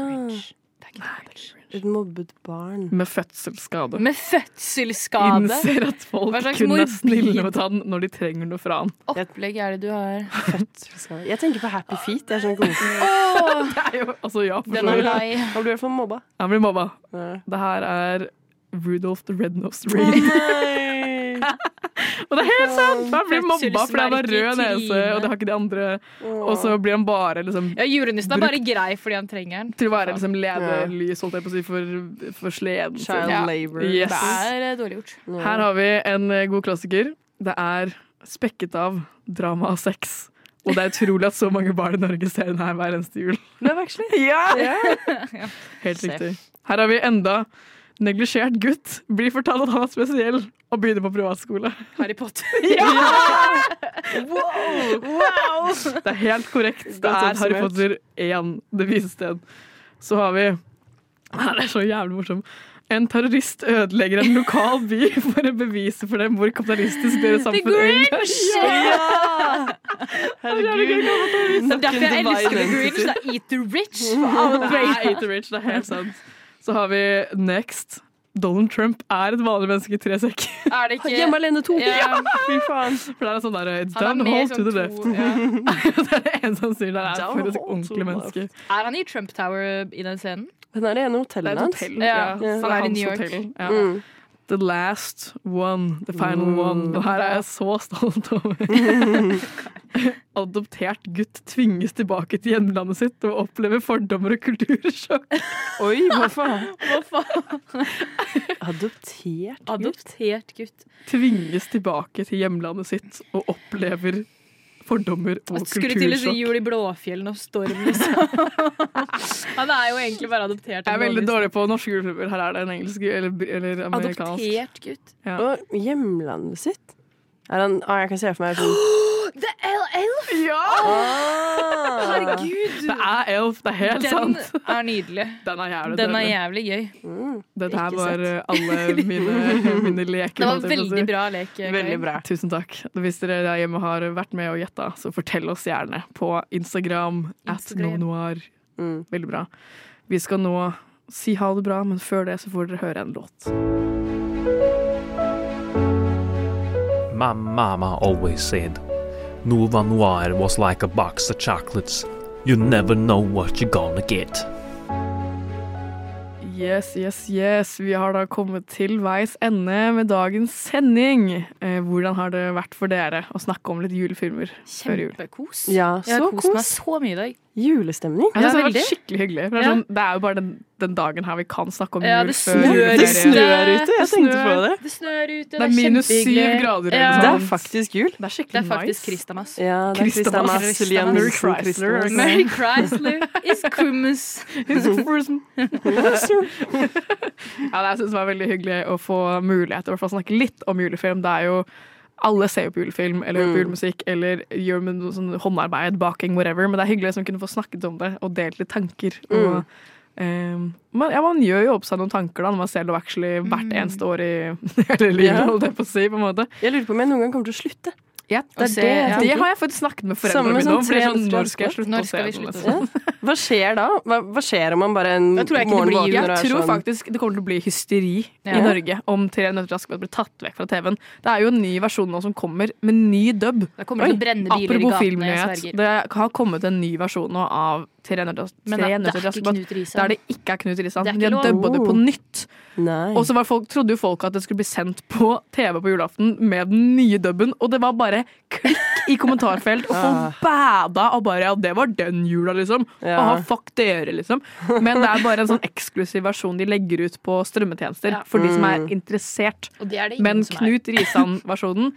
Et mobbet barn. med fødselsskade. Med fødselsskade? Innser at folk kun er snille mot han når de trenger noe fra han. Opplegg er det du har? Jeg tenker på Happy Feet. Jeg er sånn god. <laughs> Åh, <laughs> Det er jo, altså, ja, for den så er vidt. lei. Han blir i hvert fall mobba. Han blir mobba. Ja. Det her er Rudolph the Red-Nosed Reindeer. <laughs> Og det er helt sant! Han blir mobba fordi han har rød nese, og det har ikke de andre. Og så blir han bare liksom Ja, Julenissen er bare grei fordi han trenger den. til å være liksom lederlys, holdt jeg på å si, for, for sleden sin. Child Ja. labor. Yes. Det er eh, dårlig gjort. Her har vi en eh, god klassiker. Det er spekket av drama og sex. Og det er utrolig at så mange barn i Norge ser den her hver eneste jul. Løvveksling. <laughs> Ja! Helt riktig. Her har vi enda neglisjert gutt. Blir fortalt at han er spesiell og begynner på privatskole. Harry Potter. <laughs> Wow! Det er helt korrekt. Det er Harry. Potter 1, Det vises sted. Så har vi Her er så jævlig morsom. En terrorist ødelegger en lokal by <laughs> for å bevise for dem hvor kapitalistisk deres samfunn egentlig Grinch! Ja! Herregud. Det er derfor jeg elsker The Grinch. Det er Eat the Rich. Det er Eat the Rich, det er helt sant. Så har vi next. Donald Trump er et vanlig menneske i tre sekk. Er det ikke <laughs> Hjemme alene to. Ja. <laughs> Fy faen. For det er sånn der, It's down the to the to- left. ja. <laughs> det er det eneste han sier der er for et ordentlig menneske. Er han i Trump Tower i den scenen? Den er det ene Det er hotellet et hans. hotell. Ja, Ja, han er i New York. hotell. Ja. Mm. The last one. The final Mm. one. Og her er jeg så stolt over. <laughs> Adoptert gutt tvinges tilbake til hjemlandet sitt og opplever fordommer og kultursjokk. <laughs> Oi, hva faen? Hva faen? <laughs> Adoptert gutt? Adoptert gutt. Tvinges tilbake til hjemlandet sitt og opplever fordommer og kultursjokk. Skulle til å si jul i Blåfjellen og storm, liksom. Han er jo egentlig bare adoptert. Jeg er veldig dårlig på norske julefilmer. Her er det en engelsk eller, eller amerikansk. Adoptert gutt. Ja. Og hjemlandet sitt? Er han, ah, jeg kan se for meg sånn <gasps> Det er Elf! Ja! Herregud! Det er Elf, det er helt Den sant. er nydelig. Den er jævlig Den er jævlig gøy. Dette her var sett. eh, alle <laughs> mine, mine leker. Det var veldig bra lek. Veldig bra. Tusen takk. Hvis dere der hjemme har vært med og gjetta, så fortell oss gjerne på Instagram. At Instagram. noir. Mm. Veldig bra. Vi skal nå si ha det bra, men før det så får dere høre en låt. My mama always said, Nova Noir was like a box of chocolates. You never know what you're gonna get. Yes, yes, yes. Vi har da kommet til veis ende med dagens sending. Eh, hvordan har det vært for dere å snakke om litt julefilmer før jul? Kjempekos. Ja, Jeg har så kost meg så mye i dag. Julestemning. Ja, det har vært skikkelig hyggelig. For det, er Ja. sånn, det er jo bare den, den dagen her vi kan snakke om Ja, jul det før snør juleferie. Det snør ute, jeg tenkte på det. Det snør ute, Det er minus syv grader Ja. Det er faktisk jul. Det er Det skikkelig er faktisk nice. Kristamas. Ja, det er Christmas. Christmas. Liam Mary Chrysler. Christmas. Mary Chrysler is Christmas. ja, det jeg synes det var veldig hyggelig å få mulighet til å snakke litt om julefilm. Det er jo alle ser jo på julefilm eller Mm. på julemusikk eller gjør med noe sånn håndarbeid, baking, whatever. Men det er hyggelig å kunne få snakket om det og delt litt tanker. Og, eh, man, ja, man gjør jo opp seg noen tanker da når man ser Love Actually hvert eneste år i <laughs> hele livet. Ja. holdt jeg på å si, på en måte. Jeg lurer på om jeg noen gang kommer til å slutte. Ja, det det, det det har jeg faktisk snakket med foreldrene mine som om. Sånn, når skal jeg slutte Når å se skal den? slutte liksom? se Hva skjer da? Hva, hva skjer om man bare en tror jeg morgen blir våkner jul. og Jeg er tror sånn faktisk det kommer til å bli hysteri Ja. i Norge om Tre nøtter til Askepott blir tatt vekk fra TV-en. Det er jo en ny versjon nå som kommer med ny dub. Det kommer til å brenne biler i Apropos gatene, filmnyhet. Det har kommet en ny versjon nå av Tre nøtter Men Tre det er til ikke Askepott. Knut Risan. Der det ikke er Knut Risan. De har dubba det på nytt. Og så trodde jo folk at det skulle bli sendt på TV på julaften med den nye dubben, og det var bare klikk i kommentarfelt, og folk bæda og bare Ja, det var den jula, liksom. Ja. Aha, fuck dere, liksom. Men det er bare en sånn eksklusiv versjon de legger ut på strømmetjenester Ja. for de som er Mm. interessert. Det er det Men. Knut Risan-versjonen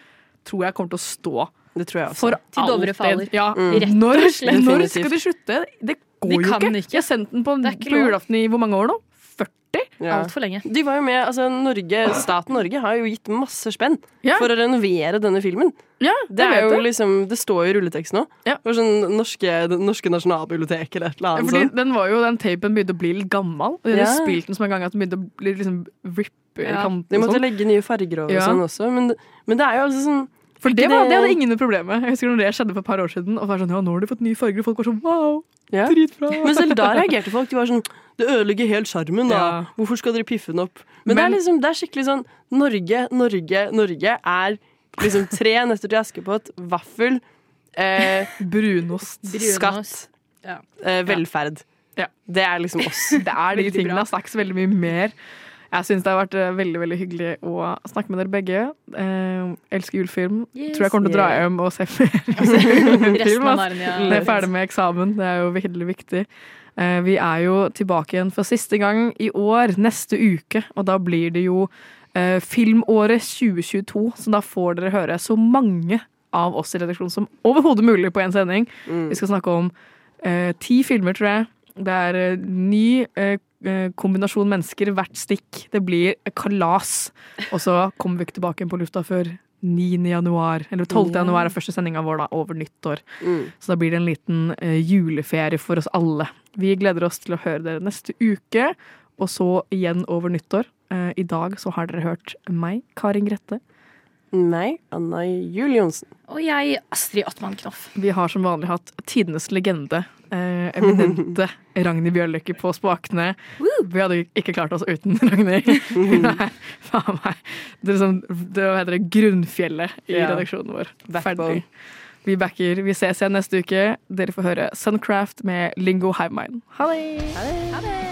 tror jeg kommer til å stå Det tror jeg også. for Til Dovre faller. Ja. Mm. Rett og Når, slett. når skal de slutte? Det går De jo ikke. ikke. Jeg har sendt den på, Det på julaften i hvor mange år nå? 40? Ja. Altfor lenge. De var jo med, altså Norge, Staten Norge har jo gitt masse spenn Ja. for å renovere denne filmen. Ja, Det er jo liksom, det står jo i rulleteksten nå. Ja. Sånn norske, norske nasjonalbibliotek eller et eller Ja, annet fordi den, var jo, den tapen begynte å bli litt gammel. De Ja. hadde spilt den som en gang at den begynte å bli liksom rip i Ja. kanten. De måtte sånn. legge nye farger over Ja. og sånn også, men, men det er jo altså sånn For det, var, det- hadde ingen noe problem med. Jeg husker når det skjedde for et par år siden. Og var sånn, ja, nå har de fått nye farger, og folk var sånn wow, ja. dritbra. Men selv da reagerte folk. De var sånn Det ødelegger helt sjarmen, da. Ja. Hvorfor skal dere piffe den opp? Men, Men- det er liksom, det er skikkelig sånn Norge, Norge, Norge er liksom tre nøtter til Askepott, vaffel, eh, Brunost. skatt, Ja. eh, velferd. Ja. Det er liksom oss. Det er de tingene. Det er ikke så veldig mye mer. Jeg syns det har vært eh, veldig veldig hyggelig å snakke med dere begge. Eh, elsker julefilm. Yes. Tror jeg kommer til å dra hjem og se mer <laughs> Resten film. av Når jeg er ferdig med eksamen. Det er jo veldig viktig. Eh, Vi er jo tilbake igjen for siste gang i år, neste uke. Og da blir det jo eh, filmåret 2022, så da får dere høre så mange av oss i redaksjonen som overhodet mulig på én sending. Mm. Vi skal snakke om eh, ti filmer, tror jeg. Det er eh, ny eh, eh, kombinasjon mennesker, hvert stikk. Det blir kalas. Og så kommer vi ikke tilbake igjen på lufta før 9. januar, eller 12. Ja. januar er første sendinga vår, da, over nyttår. Mm. Så da blir det en liten juleferie for oss alle. Vi gleder oss til å høre dere neste uke, og så igjen over nyttår. I dag så har dere hørt meg, Karin Grette. Nei, Anna Jul Og jeg, Astrid Ottmann Knoff. Vi har som vanlig hatt tidenes legende, eh, eminente Ragnhild Bjørløkke på spakene. Vi hadde ikke klart oss uten <laughs> Ragnhild. <laughs> Hun er faen meg det, sånn, det heter det, grunnfjellet i Ja. redaksjonen vår. Ferdig. Vi backer. Vi ses igjen neste uke. Dere får høre Suncraft med Lingo Hivemine. Ha det! Ha det!